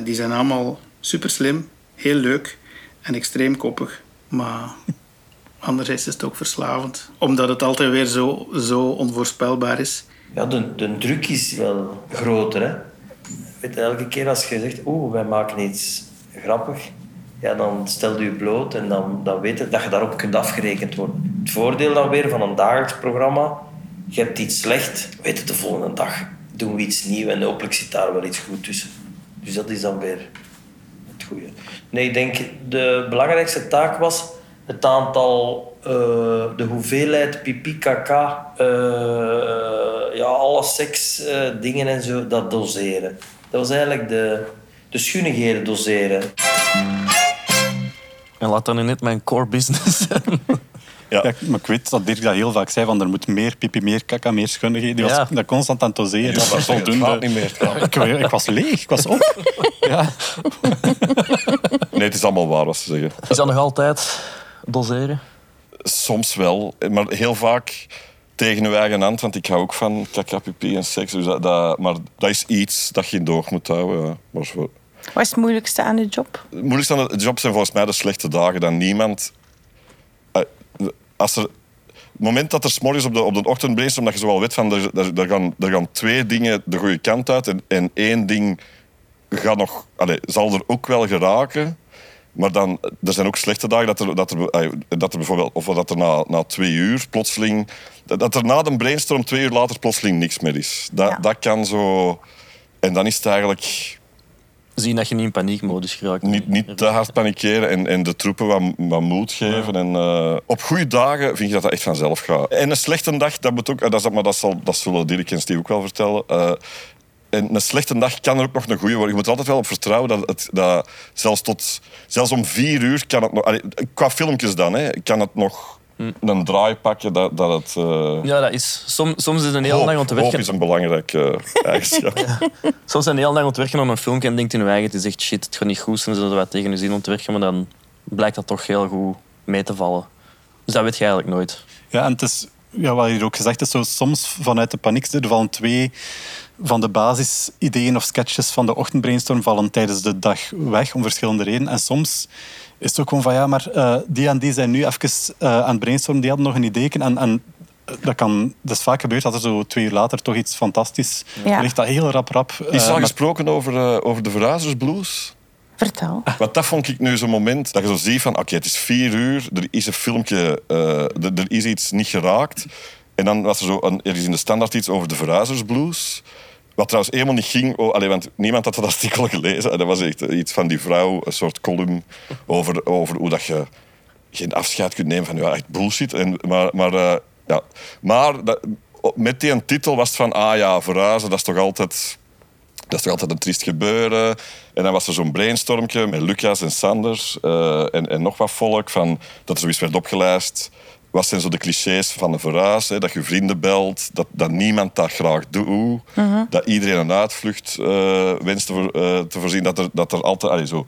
H: Die zijn allemaal super slim, heel leuk en extreem koppig. Maar anderzijds is het ook verslavend. Omdat het altijd weer zo, zo onvoorspelbaar is.
I: Ja, de, de druk is wel groter. Hè? Weet je, elke keer als je zegt, oeh, wij maken iets grappig, ja, dan stel je je bloot en dan, dan weet je dat je daarop kunt afgerekend worden. Het voordeel dan weer van een dagelijks programma, je hebt iets slecht, weet het de volgende dag doen we iets nieuws en hopelijk zit daar wel iets goed tussen. Dus dat is dan weer het goede. Nee, ik denk de belangrijkste taak was het aantal, eh, de hoeveelheid pipi, kaka, eh, ja, alle seks, eh, dingen en zo, dat doseren. Dat was eigenlijk de, de schunnigheden doseren.
D: En laat dat nu net mijn core business zijn.
C: Ja.
E: Ja, maar ik weet dat Dirk dat heel vaak zei, van er moet meer pipi, meer kaka, meer schunnigheden. Die was dat constant aan het doseren.
C: Ja, gaat niet meer.
E: Ik, ik was leeg, ik was op. Ja.
C: Nee, het is allemaal waar wat ze zeggen.
D: Is dat nog altijd doseren?
C: Soms wel, maar heel vaak tegen uw eigen hand, want ik hou ook van kakapipi en seks. Dus dat, dat, maar dat is iets dat je in doog moet houden. Ja. Maar voor,
B: Wat is het moeilijkste aan de job?
C: het moeilijkste aan de job zijn volgens mij de slechte dagen. Dat niemand... eh, Als er, het moment dat er s'morgens op de, op de ochtend brainstorm, dat je zo wel weet van er, er, er gaan, er gaan twee dingen de goede kant uit en, en één ding gaat nog, allee, zal er ook wel geraken. Maar dan, er zijn ook slechte dagen dat er, dat er, dat er bijvoorbeeld, of dat er na, na twee uur plotseling, dat, dat er na de brainstorm twee uur later plotseling niks meer is. Dat,
B: Ja.
C: dat kan zo. En dan is het eigenlijk
D: Zien dat je niet in paniekmodus geraakt.
C: niet, niet te hard panikeren en, en de troepen wat, wat moed geven. En, eh, op goede dagen vind je dat dat echt vanzelf gaat. En een slechte dag, dat moet ook, eh, dat, is- maar dat, zal, dat zullen Dirk en Steve ook wel vertellen. Eh, en een slechte dag kan er ook nog een goede worden. Je moet er altijd wel op vertrouwen dat, het, dat zelfs, tot, zelfs om vier uur kan het nog... allee, qua filmpjes dan, hè, kan het nog een draai pakken dat, dat het... eh,
D: Ja, dat is. Som, soms is het een lang om te
C: hoop
D: werken.
C: is een belangrijke eh, eigenschap.
D: Soms zijn heel lang om te werken aan een filmpje en denkt in je eigen, het is echt shit, het gaat niet goed zijn, ze zullen wat tegen je zien om te werken, maar dan blijkt dat toch heel goed mee te vallen. Dus dat weet je eigenlijk nooit.
E: Ja, en het is, ja, wat hier ook gezegd is, zo, soms vanuit de paniek er vallen twee van de basisideeën of sketches van de ochtendbrainstorm vallen tijdens de dag weg om verschillende redenen. En soms is het ook gewoon van, ja, maar eh, die en die zijn nu even eh, aan het brainstormen, die hadden nog een idee. En, en dat, kan, dat is vaak gebeurd dat er zo twee uur later toch iets fantastisch
B: Ja.
E: ligt dat heel rap rap.
C: Is er
E: eh,
C: al
E: met-
C: gesproken over, eh, over de verhuizersblues?
B: Vertel.
C: Want dat vond ik nu zo'n moment dat je zo ziet van... Oké, het is vier uur, er is een filmpje... eh, er, is iets niet geraakt. En dan was er zo... Een, er is in de standaard iets over de verhuizersblues. Wat trouwens helemaal niet ging... Oh, allee, want niemand had dat artikel gelezen. En dat was echt iets van die vrouw, een soort column... over, over hoe dat je geen afscheid kunt nemen van... Ja, echt bullshit. En, maar maar, eh, ja. maar dat, met die titel was het van... Ah ja, verhuizen, dat is toch altijd... Dat is toch altijd een triest gebeuren. En dan was er zo'n brainstormje met Lucas en Sanders eh, en, en nog wat volk. Van, dat er zoiets werd opgelijst. Wat zijn zo de clichés van een verhuis? Hè? Dat je vrienden belt, dat, dat niemand dat graag doet. Dat iedereen een uitvlucht eh, wenst te, voor- eh, te voorzien. Dat er, dat er altijd... Allee, zo,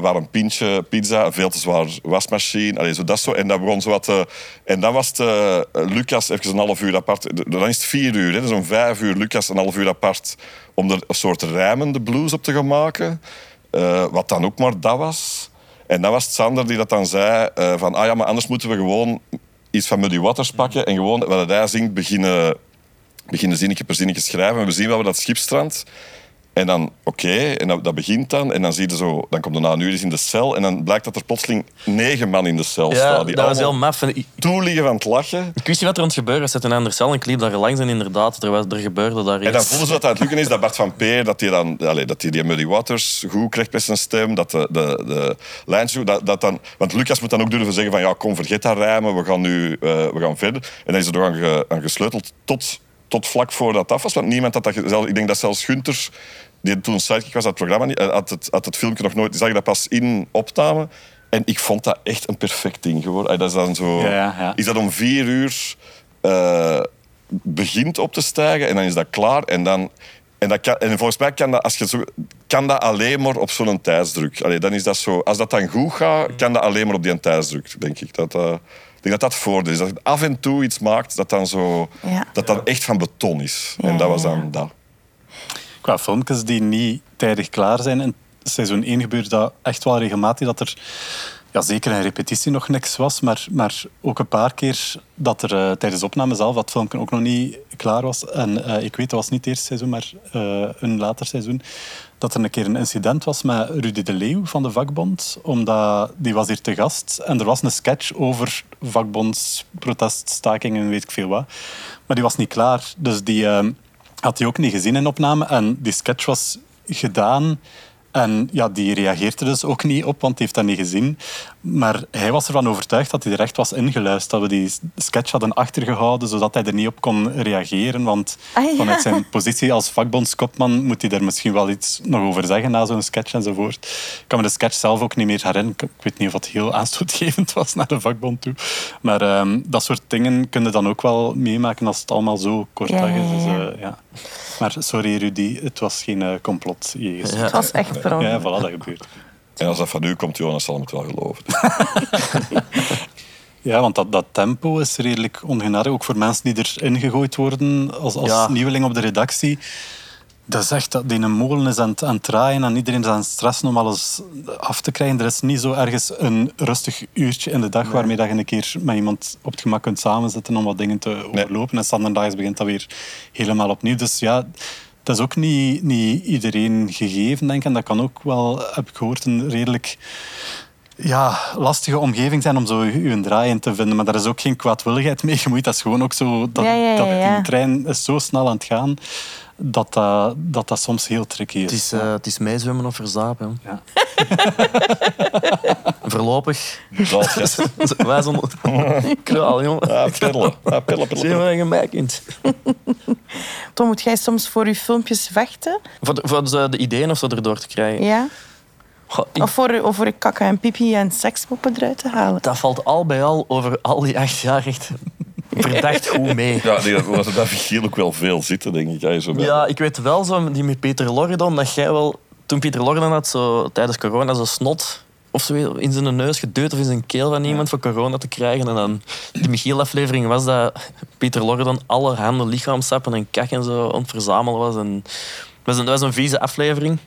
C: warm pintje, pizza, een veel te zwaar wasmachine. Allee, zo dat zo. En dat begon zo wat... te- en dan was het eh, Lucas even een half uur apart. Dan is het vier uur. Hè. Dus om vijf uur Lucas een half uur apart om er een soort rijmende blues op te gaan maken. Eh, wat dan ook maar dat was. En dan was het Sander die dat dan zei eh, van... Ah ja, maar anders moeten we gewoon iets van Muddy Waters pakken en gewoon wat hij zingt beginnen, beginnen zinnetje per zinnetje schrijven. En we zien wel we dat schipstrand. En dan, oké, en dat, dat begint dan. En dan zie je zo, dan komt er na een uur eens in de cel. En dan blijkt dat er plotseling negen man in de cel
D: Ja,
C: staan. Die
D: dat was heel maf.
C: Toeliegen van het lachen.
D: ik wist niet wat er aan het gebeuren was. Zat een ander cel en ik liep daar langs en inderdaad, er, was, er gebeurde daar iets.
C: En dan voelden ze dat het aan het lukken is dat Bart van Peer, dat hij dan, allee, dat hij die Muddy Waters goed krijgt met zijn stem, dat de, de, de lijntjes, dat, dat dan, want Lucas moet dan ook durven zeggen van ja, kom, vergeet dat rijmen, we gaan nu, eh, we gaan verder. En dan is er nog aan, ge- aan gesleuteld tot, tot vlak voordat het af was, want niemand had dat, zelf, ik denk dat zelfs Gunther, die toen sidekick was het programma, niet- eh, had het, had het filmpje nog nooit, die zag dat pas in opname. En ik vond dat echt een perfect ding geworden. Dat is dan zo...
E: Ja, ja, ja.
C: Is dat om vier uur eh, begint op te stijgen en dan is dat klaar. En, dan, en, dat kan, en volgens mij kan dat, als je zo, kan dat alleen maar op zo'n tijdsdruk. Allee, dan is dat zo, als dat dan goed gaat, kan dat alleen maar op die tijdsdruk, denk ik. Dat, eh, ik denk dat dat het voordeel is. Dat je af en toe iets maakt dat dan, zo,
B: Ja.
C: dat dan echt van beton is. En dat was dan
B: ja.
C: dat.
E: qua filmpjes die niet tijdig klaar zijn. In seizoen 1 gebeurde dat echt wel regelmatig. Dat er ja, zeker een repetitie nog niks was, maar, maar ook een paar keer dat er eh, tijdens de opname zelf dat filmpje ook nog niet klaar was. En eh, ik weet, dat was niet het eerste seizoen, maar eh, een later seizoen, dat er een keer een incident was met Rudy de Leeuw van de vakbond. Omdat die was hier te gast en er was een sketch over vakbondsproteststakingen en weet ik veel wat. Maar die was niet klaar. Dus die eh, had hij ook niet gezien in opname. En die sketch was gedaan. En ja, die reageert er dus ook niet op, want hij heeft dat niet gezien. Maar hij was ervan overtuigd dat hij er echt was ingeluisterd. Dat we die sketch hadden achtergehouden, zodat hij er niet op kon reageren. Want
B: Ah, ja.
E: vanuit zijn positie als vakbondskopman moet hij daar misschien wel iets nog over zeggen na zo'n sketch enzovoort. Ik kan me de sketch zelf ook niet meer herinneren. Ik weet niet of het heel aanstootgevend was naar de vakbond toe. Maar ehm, dat soort dingen kun je dan ook wel meemaken als het allemaal zo kort
B: Ja,
E: is. Dus,
B: ja.
E: eh, ja. Maar sorry Rudy, het was geen eh, complot. Jezus.
D: Ja.
B: Het was echt per
E: Ja, voilà, dat gebeurt.
C: En als dat van u komt, Jonas zal hem het wel geloven.
E: Ja, want dat, dat tempo is redelijk ongenadig. Ook voor mensen die erin gegooid worden als, als
D: Ja.
E: nieuweling op de redactie. Dat is echt dat die een molen is aan het, aan het draaien en iedereen is aan het stressen om alles af te krijgen. Er is niet zo ergens een rustig uurtje in de dag waarmee dat je een keer met iemand op het gemak kunt samenzitten om wat dingen te overlopen. En standaardaags begint dat weer helemaal opnieuw. Dus ja, dat is ook niet, niet iedereen gegeven, denk ik. En dat kan ook wel, heb ik gehoord, een redelijk ja, lastige omgeving zijn om zo je draai in te vinden. Maar daar is ook geen kwaadwilligheid mee gemoeid. Dat is gewoon ook zo... Dat,
B: Ja, ja, ja,
E: dat
B: ja.
E: die trein is zo snel aan het gaan dat dat, dat, dat soms heel tricky is.
D: Het is, eh, het is meezwemmen of verzapen.
E: Ja.
D: Voorlopig. Wij zijn... Kraal, jongen.
C: Ja, peddelen. Ja,
D: Zie je
C: peddelen.
D: wat je mij kunt.
B: Tom, moet jij soms voor je filmpjes vechten?
D: Voor, de, voor de, de ideeën of zo erdoor te krijgen.
B: Ja?
D: Goh, ik-
B: Of voor, of voor je kakken en pipi en sekspoppen eruit te halen?
D: dat valt al bij al over al die acht jaar echt verdacht goed mee.
C: Ja, die was er bij Michiel ook wel veel zitten, denk ik. Ja, zo bij-
D: Ja, ik weet wel zo, die met Peter Lorredon, dat jij wel... Toen Peter Lorredon had, zo, tijdens corona, zo snot of zo in zijn neus gedeut of in zijn keel van iemand voor corona te krijgen. En dan, die Michiel-aflevering was dat Peter Lorredon alle handen lichaamsappen en kak en zo verzamelen was. En dat, was een, dat was een vieze aflevering.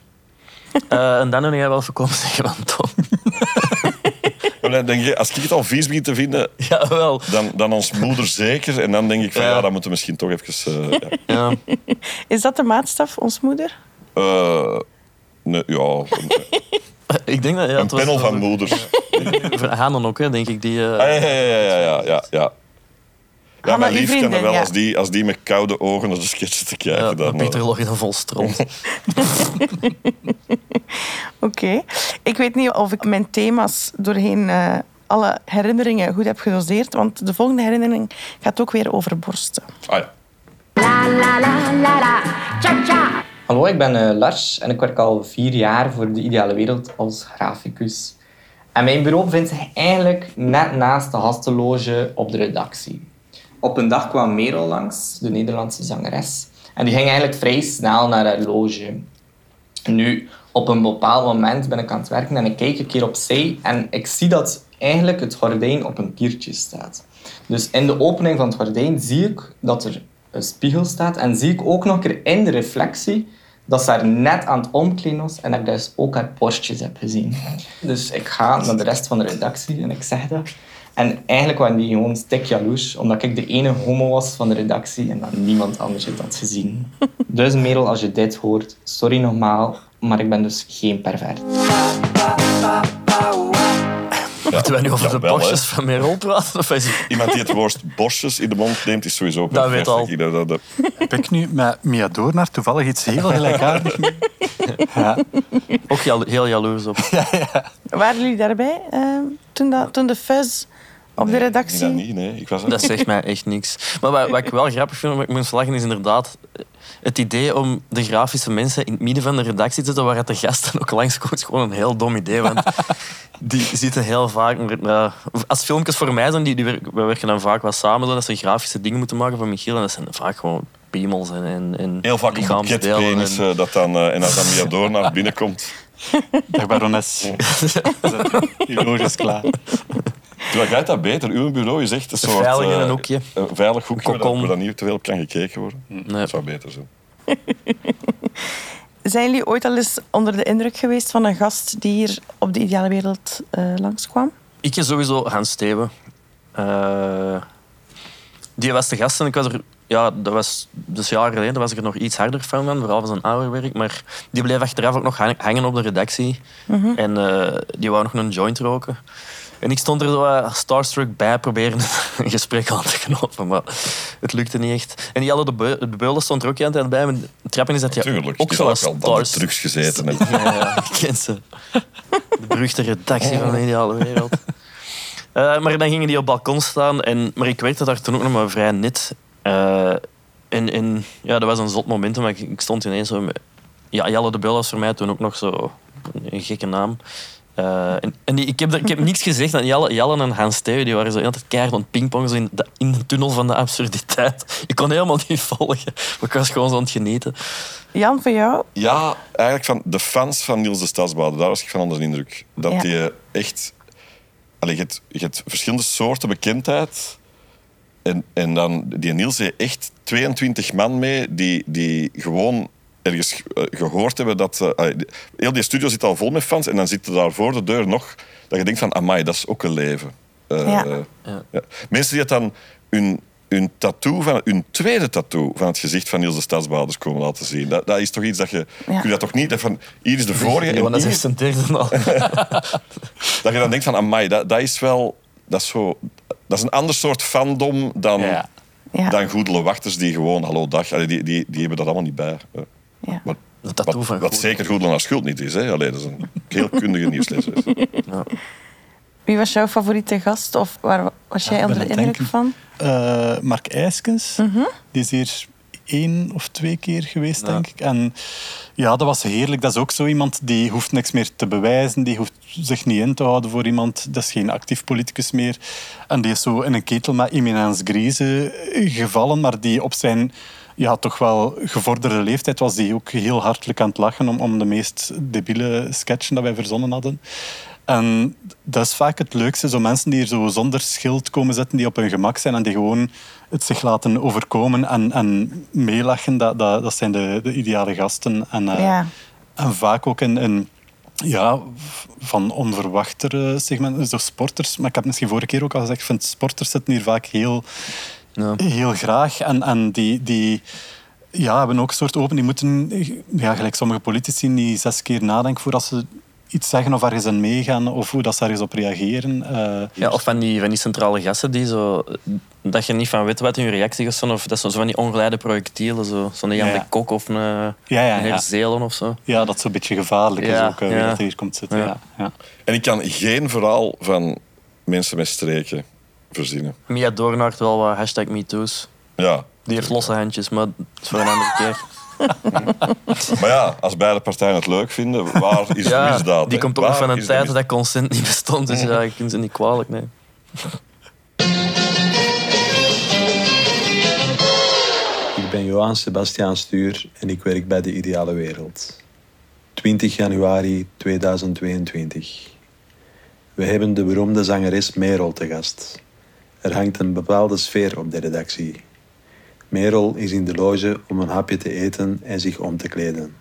D: Eh, en dan heb jij wel voorkomen zeggen van Tom.
C: Dan denk je, als ik het al vies begin te vinden,
D: Jawel.
C: dan, dan ons moeder zeker. En dan denk ik van, ja,
D: Ja.
C: dan moeten we misschien toch even... eh, ja.
D: Ja.
B: Is dat de maatstaf, ons moeder?
C: Eh, nee, ja, een,
D: Ik denk dat... Ja,
C: een panel van moeders.
D: Hanen ook, hè, denk ik. Die, eh,
C: Ah, ja, ja, ja, ja, ja, ja, mijn lief kan er
B: vriendin,
C: wel
B: ja.
C: als die, als die met koude ogen naar de sketch te kijken.
D: ja,
C: dan,
D: Peter
C: eh,
D: Lorredon vol stront.
B: Oké. Ik weet niet of ik mijn thema's doorheen eh, alle herinneringen goed heb gedoseerd, want de volgende herinnering gaat ook weer over borsten.
C: ah ja.
J: Hallo, ik ben eh, Lars en ik werk al vier jaar voor de Ideale Wereld als graficus. En mijn bureau bevindt zich eigenlijk net naast de gastenloge op de redactie. Op een dag kwam Merel langs, de Nederlandse zangeres. En die ging eigenlijk vrij snel naar haar loge. Nu, op een bepaald moment ben ik aan het werken en ik kijk een keer opzij en ik zie dat eigenlijk het gordijn op een kiertje staat. Dus in de opening van het gordijn zie ik dat er een spiegel staat en zie ik ook nog een keer in de reflectie dat ze net aan het omkleden was en dat ik dus ook haar borstjes heb gezien. Dus ik ga naar de rest van de redactie en ik zeg dat. En eigenlijk waren die gewoon stik jaloers, omdat ik de ene homo was van de redactie en dat niemand anders het had gezien. Dus Merel, als je dit hoort, sorry nogmaals, maar ik ben dus geen pervert.
D: Moeten wij nu over
C: Ja,
D: de borstjes van Merel praten? Of is het...
C: Iemand die het woord borstjes in de mond neemt, is sowieso
D: Dat
C: perfect.
D: weet al.
C: Dat, dat, dat-
E: Heb ik nu met Mia Doornaar toevallig iets heel gelijkaardigs mee? Ja.
D: Ook jalo- heel jaloers op.
B: Waren jullie daarbij eh, toen, dat, toen de fuzz op de
C: Nee,
B: redactie...
C: Dat niet, nee. Ik was
D: Dat zegt mij echt niks. Maar wat, wat ik wel grappig vind, wat ik moest lachen, is inderdaad het idee om de grafische mensen in het midden van de redactie te zetten, waar het de gasten ook langskomen, is gewoon een heel dom idee. Want die zitten heel vaak... als filmpjes voor mij zijn, die, die, wer- we werken dan vaak wat samen, zo, dat ze grafische dingen moeten maken van Michiel. En dat zijn vaak gewoon piemels en, en, en
C: Heel vaak een
D: en-
C: dat dan, eh, en als dan naar binnenkomt.
E: Dag barones. Je loge is klaar.
C: Terwijl jij dat beter. Uw bureau is echt een soort...
D: Veilig in
C: eh,
D: een hoekje.
C: Een veilig hoekje waar, dan niet te veel op kan gekeken worden.
D: Nee.
C: Dat zou beter zijn.
B: Zijn jullie ooit al eens onder de indruk geweest van een gast die hier op de ideale wereld eh, langskwam?
D: Ik is sowieso Hans Steven. Eh, die was de gast en ik was er... Ja, dat was dus jaren geleden, daar was ik er nog iets harder van, vooral van zijn ouder werk. Maar die bleef achteraf ook nog hang- hangen op de redactie. En eh, die wou nog een joint roken. En ik stond er zo eh, starstruck bij, proberen een gesprek aan te knopen, maar het lukte niet echt. En die hadden de, Beu- de Beulen stond er ook aan het bij. Maar het trappen is dat je
C: Tuurlijk,
D: ook zo
C: al
D: stars...
C: drugs gezeten hebben.
D: Ja, ja, ik ken ze. De beruchte redactie van de ideale wereld. Eh, maar dan gingen die op het balkon staan. En, maar ik werkte daar toen ook nog maar vrij net. Eh, en, en ja, dat was een zot moment. Maar ik, ik stond ineens zo... met- Ja, Jalle de Beul was voor mij toen ook nog zo een gekke naam. Eh, en en die, ik, heb er, ik heb niks gezegd. aan Jalle en Hans Theo die waren zo altijd keihard aan het pingpongen zo in de, in de tunnel van de absurditeit. Ik kon helemaal niet volgen. Maar ik was gewoon zo aan het genieten.
B: Jan, voor jou?
C: Ja, eigenlijk van de fans van Niels de Stadsbouwer, daar was ik van onder de indruk. Dat
B: Ja.
C: die eh, echt allee, je, hebt, je hebt verschillende soorten bekendheid. En, en dan, die Niels heeft echt 22 man mee die, die gewoon ergens eh, gehoord hebben dat... eh, heel die studio zit al vol met fans en dan zit er daar voor de deur nog dat je denkt van, amai, dat is ook een leven. Eh,
B: Ja.
C: ja. Mensen die het dan hun, hun tattoo, van, hun tweede tattoo van het gezicht van Niels de Stadsbaders komen laten zien. Dat, dat is toch iets dat je...
B: Ja.
C: Kun je dat toch niet... Dat van, hier is de vorige
D: Ja, dat is een derde al.
C: dat je dan denkt van, amai, dat, dat is wel... Dat is, zo, dat is een ander soort fandom dan,
E: Ja.
B: Ja.
C: dan goedele wachters die gewoon, hallo dag, die, die, die hebben dat allemaal niet bij.
B: Ja.
C: Wat,
D: tattoo
C: wat,
D: van
C: wat zeker schuld niet is. Hè. Allee, dat is een heel kundige nieuwslezer.
B: Wie was jouw favoriete gast? Of waar was jij
E: Ja,
B: onder de indruk
E: denken.
B: van?
E: Eh, Mark IJskens, die is hier één of twee keer geweest, denk ik. En ja, dat was heerlijk. Dat is ook zo iemand die hoeft niks meer te bewijzen. Die hoeft zich niet in te houden voor iemand. Dat is geen actief politicus meer. En die is zo in een ketel met eminence grise gevallen, maar die op zijn ja, toch wel gevorderde leeftijd was die ook heel hartelijk aan het lachen om, om de meest debiele sketchen dat wij verzonnen hadden. En dat is vaak het leukste. Zo mensen die hier zo zonder schild komen zitten, die op hun gemak zijn en die gewoon het zich laten overkomen en, en meelachen, dat, dat, dat zijn de, de ideale gasten. En, eh,
B: Ja.
E: en vaak ook in, in ja, van onverwachtere segmenten, dus sporters. Maar ik heb misschien vorige keer ook al gezegd, ik vind sporters zitten hier vaak heel,
D: Ja.
E: heel graag. En, en die, die ja, hebben ook een soort open... Die moeten, ja, gelijk sommige politici, die zes keer nadenken voordat ze iets zeggen of ergens in meegaan of hoe dat ze ergens op reageren. Eh,
D: Ja, of van die, van die centrale gasten die zo... Dat je niet van weet wat hun reactie is. Of dat zijn zo van die ongeleide projectielen. Zo. Zo'n Jan
E: Ja, ja.
D: de Kok of een,
E: Ja, ja,
D: een
E: ja.
D: Herzelen of zo.
E: ja, dat is een beetje gevaarlijk is ook, wie
D: ja.
E: dat hier komt zitten.
D: Ja.
E: Ja. Ja.
C: En ik kan geen verhaal van mensen met streken verzinnen.
D: Mia Doornaert wel wat hashtag MeToo's.
C: Ja.
D: Die heeft losse handjes, maar dat is voor een andere keer.
C: Maar ja, als beide partijen het leuk vinden, waar is de
D: Ja,
C: misdaad?
D: die komt ook van een
C: de
D: tijd dat consent niet bestond. Dus ja, je kunt ze niet kwalijk nemen.
A: Ik ben Johan Sebastiaan Stuur en ik werk bij De Ideale Wereld. 20 januari 2022. We hebben de beroemde zangeres Merel te gast. Er hangt een bepaalde sfeer op de redactie. Merel is in de loge om een hapje te eten en zich om te kleden.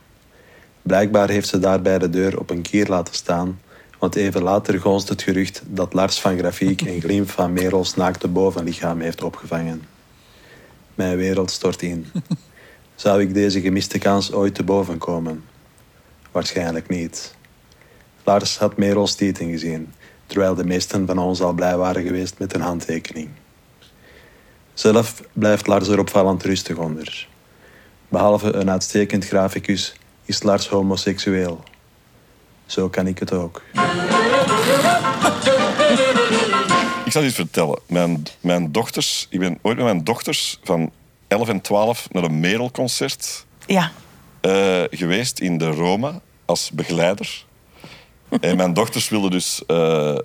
A: Blijkbaar heeft ze daarbij de deur op een kier laten staan, want even later gonst het gerucht dat Lars van Grafiek een glimp van Merels naakte bovenlichaam heeft opgevangen. Mijn wereld stort in. Zou ik deze gemiste kans ooit te boven komen? Waarschijnlijk niet. Lars had Merels tieten gezien, terwijl de meesten van ons al blij waren geweest met een handtekening. Zelf blijft Lars er opvallend rustig onder. Behalve een uitstekend graficus is Lars homoseksueel. Zo kan ik het ook.
C: Ik zal je iets vertellen. Mijn, mijn dochters, ik ben ooit met mijn dochters van 11 en 12 naar een Merel-concert
B: Ja.
C: eh, geweest in de Roma als begeleider. en mijn dochters wilden dus eh,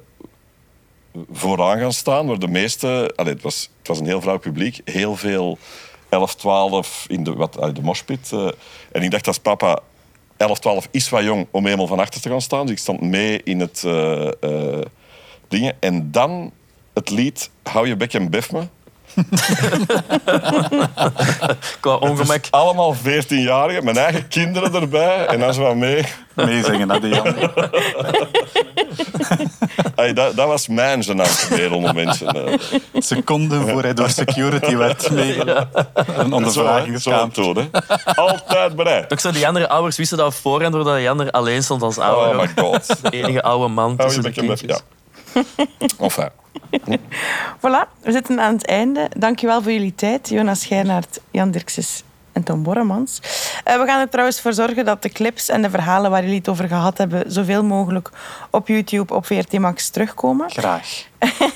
C: vooraan gaan staan, waar de meeste... Allee, het, was, het was een heel vrouwelijk publiek. Heel veel 11, 12 in de, wat, uit de moshpit. eh. en ik dacht als papa... 11, 12 is wat jong om helemaal van achter te gaan staan. Dus ik stond mee in het eh, dingen. En dan het lied Hou je bek en bef me.
D: Qua ongemak.
C: Allemaal 14-jarigen, mijn eigen kinderen erbij. En dan zo wat mee.
E: Meezingen, dat deed Jan.
C: Ay, dat, dat was mijn gênante wereldmomentje. eh.
E: Seconden voor hij door security werd meegenomen. Een
C: Zo, hè,
E: ondervragingskamer.
C: zo hè. Altijd bereid.
D: Ook zo, die andere ouders wisten dat voorhand, doordat die ander alleen stond als ouder.
C: Oh my god.
D: De enige oude man tussen de
C: bef,
D: kindjes.
C: Enfin.
B: Voilà, we zitten aan het einde. Dankjewel voor jullie tijd, Jonas Schijnaert, Jan Dirkses en Tom Borremans. Eh, we gaan er trouwens voor zorgen dat de clips en de verhalen waar jullie het over gehad hebben, zoveel mogelijk op YouTube, op VRT Max terugkomen.
E: Graag.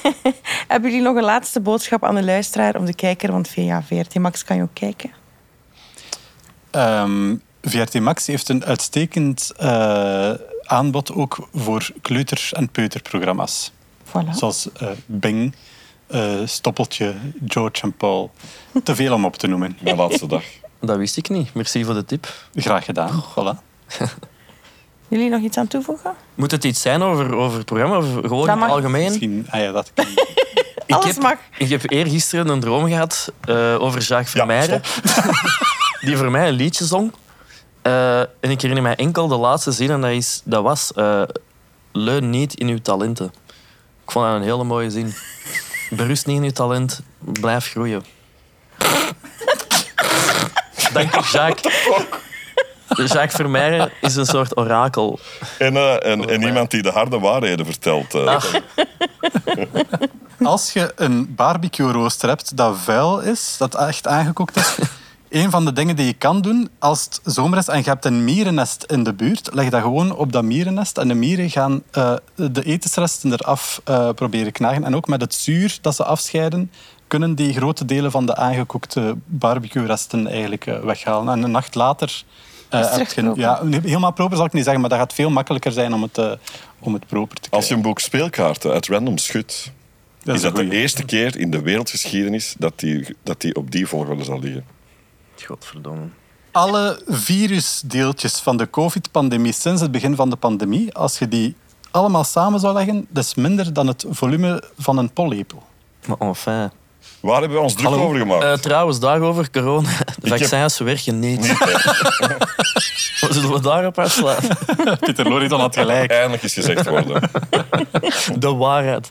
B: Hebben jullie nog een laatste boodschap aan de luisteraar of de kijker? Want via VRT Max kan je ook kijken.
E: Ehm, VRT Max heeft een uitstekend eh, aanbod ook voor kleuter- en peuterprogramma's.
B: Voilà.
E: Zoals eh, Bing, eh, Stoppeltje, George en Paul. Te veel om op te noemen.
C: Mijn laatste dag.
D: Dat wist ik niet. Merci voor de tip.
E: Graag gedaan. Voilà.
B: Jullie nog iets aan toevoegen?
D: Moet het iets zijn over, over het programma of gewoon in het
B: mag.
D: algemeen?
E: Misschien, ah ja, dat kan.
D: Ik
B: Alles
D: heb,
B: mag.
D: ik heb eergisteren een droom gehad eh, over Jacques Vermeijren. die voor mij een liedje zong. Eh, en ik herinner mij enkel de laatste zin en dat, is, dat was... eh, Leun niet in uw talenten. Ik vond dat een hele mooie zin. Berust niet in uw talent, blijf groeien. Dank u, Jacques. Jacques Vermeijren is een soort orakel.
C: En, eh, en, en iemand die de harde waarheden vertelt. eh.
D: Ach.
E: Als je een barbecue rooster hebt dat vuil is, dat echt aangekookt is, een van de dingen die je kan doen als het zomer is en je hebt een mierennest in de buurt, leg dat gewoon op dat mierennest en de mieren gaan eh, de etensresten eraf eh, proberen knagen. En ook met het zuur dat ze afscheiden, kunnen die grote delen van de aangekookte barbecue-resten eigenlijk eh, weghalen. En een nacht later... eh,
B: terug
E: ja, helemaal proper zal ik niet zeggen, maar dat gaat veel makkelijker zijn om het, eh, om het proper te krijgen.
C: Als je een boek speelkaarten uit random schudt,
E: Dat
C: is dat de eerste keer in de wereldgeschiedenis dat die, dat die op die volgorde zal liggen.
D: Godverdomme.
E: alle virusdeeltjes van de COVID-pandemie sinds het begin van de pandemie, als je die allemaal samen zou leggen, dat is minder dan het volume van een pollepel.
D: Maar enfin.
C: Waar hebben we ons druk
E: Hallo?
C: over gemaakt?
D: Eh, trouwens, daarover corona. De
C: heb-
D: vaccins werken niet. Zullen we daarop afsluiten?
E: Pieter Loriton had gelijk.
C: Eindelijk is gezegd worden.
D: De waarheid.